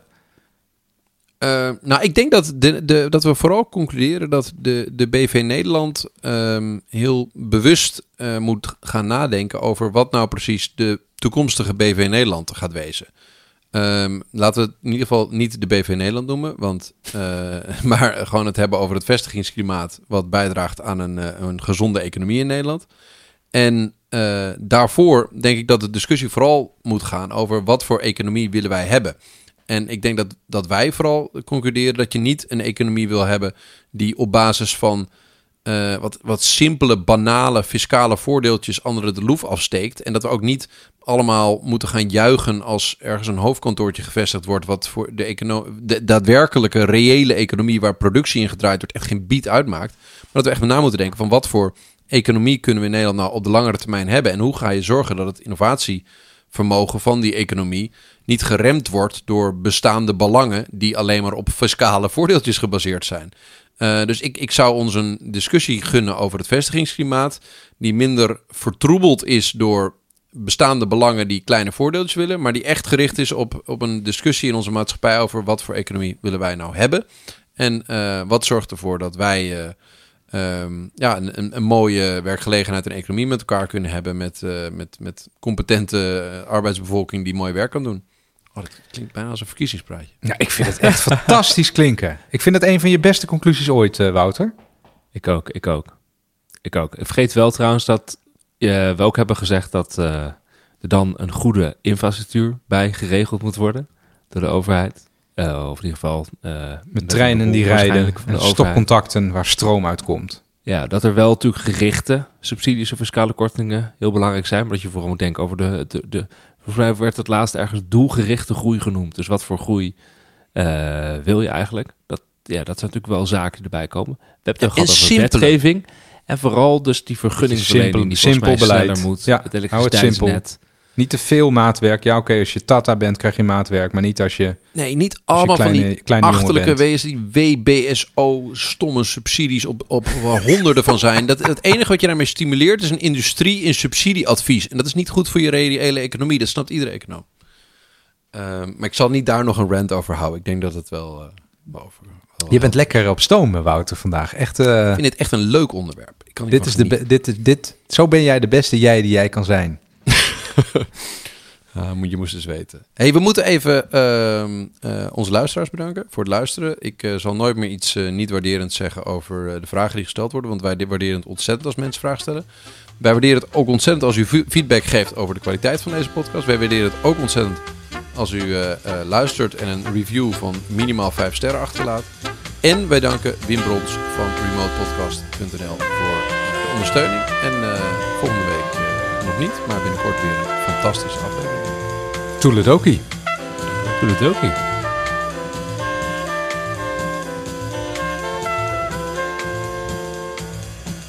Eh, nou, ik denk dat, de, dat we vooral concluderen dat de, de BV Nederland ehm, heel bewust eh, moet gaan nadenken over wat nou precies de toekomstige BV Nederland gaat wezen. Ehm, laten we het in ieder geval niet de BV Nederland noemen, want, eh, maar gewoon het hebben over het vestigingsklimaat wat bijdraagt aan een, een gezonde economie in Nederland. En daarvoor denk ik dat de discussie vooral moet gaan over wat voor economie willen wij hebben. En ik denk dat, dat wij vooral concluderen dat je niet een economie wil hebben die op basis van eh, wat, wat simpele, banale fiscale voordeeltjes anderen de loef afsteekt. En dat we ook niet allemaal moeten gaan juichen als ergens een hoofdkantoortje gevestigd wordt. Wat voor de, de daadwerkelijke, reële economie waar productie in gedraaid wordt, echt geen bied uitmaakt. Maar dat we echt na moeten denken van wat voor economie kunnen we in Nederland nou op de langere termijn hebben. En hoe ga je zorgen dat het innovatievermogen van die economie niet geremd wordt door bestaande belangen die alleen maar op fiscale voordeeltjes gebaseerd zijn. Uh, dus ik, ik zou ons een discussie gunnen over het vestigingsklimaat, die minder vertroebeld is door bestaande belangen die kleine voordeeltjes willen, maar die echt gericht is op, op een discussie in onze maatschappij over wat voor economie willen wij nou hebben. En uh, wat zorgt ervoor dat wij uh, um, ja, een, een, mooie werkgelegenheid en economie met elkaar kunnen hebben met, met, met competente arbeidsbevolking die mooi werk kan doen. Oh, dat klinkt bijna als een verkiezingspraatje. Ja, ik vind het echt fantastisch klinken. Ik vind het een van je beste conclusies ooit, uh, Wouter. Ik ook, ik ook. Ik ook. Ik vergeet wel trouwens dat uh, we ook hebben gezegd dat uh, er dan een goede infrastructuur bij geregeld moet worden door de overheid. Of in ieder geval... met treinen die rijden, stopcontacten waar stroom uitkomt. Ja, dat er wel natuurlijk gerichte subsidies of fiscale kortingen heel belangrijk zijn. Maar dat je vooral moet denken over de, de, de Volgens mij werd het laatst ergens doelgerichte groei genoemd. Dus wat voor groei uh, wil je eigenlijk? Dat, ja, dat zijn natuurlijk wel zaken die erbij komen. We hebben het ja, gehad over wetgeving. En vooral dus die vergunningsverlening die simpel beleid moet. Ja, het simpel. Niet te veel maatwerk. Ja, oké, als je Tata bent, krijg je maatwerk, maar niet als je. Nee, niet allemaal kleine, van die kleine achterlijke wezen, die WBSO, stomme subsidies op, op waar honderden van zijn. Dat, het enige wat je daarmee stimuleert is een industrie in subsidieadvies. En dat is niet goed voor je reële economie. Dat snapt iedere econoom. Uh, maar ik zal niet daar nog een rant over houden. Ik denk dat het wel. Uh, boven, wel je bent lekker op stoom, Wouter, vandaag. Echt, uh, ik vind dit echt een leuk onderwerp. Ik kan dit is de dit, dit, zo ben jij de beste jij die jij kan zijn. Uh, je moest dus weten. Hey, we moeten even uh, uh, onze luisteraars bedanken voor het luisteren. Ik uh, zal nooit meer iets niet waarderend zeggen over de vragen die gesteld worden. Want wij waarderen het ontzettend als mensen vragen stellen. Wij waarderen het ook ontzettend als u feedback geeft over de kwaliteit van deze podcast. Wij waarderen het ook ontzettend als u luistert en een review van minimaal 5 sterren achterlaat. En wij danken Wim Brons van remotepodcast.nl voor de ondersteuning. En volgende week niet, maar binnenkort weer een fantastische aflevering. Toeledoki. Toeledoki.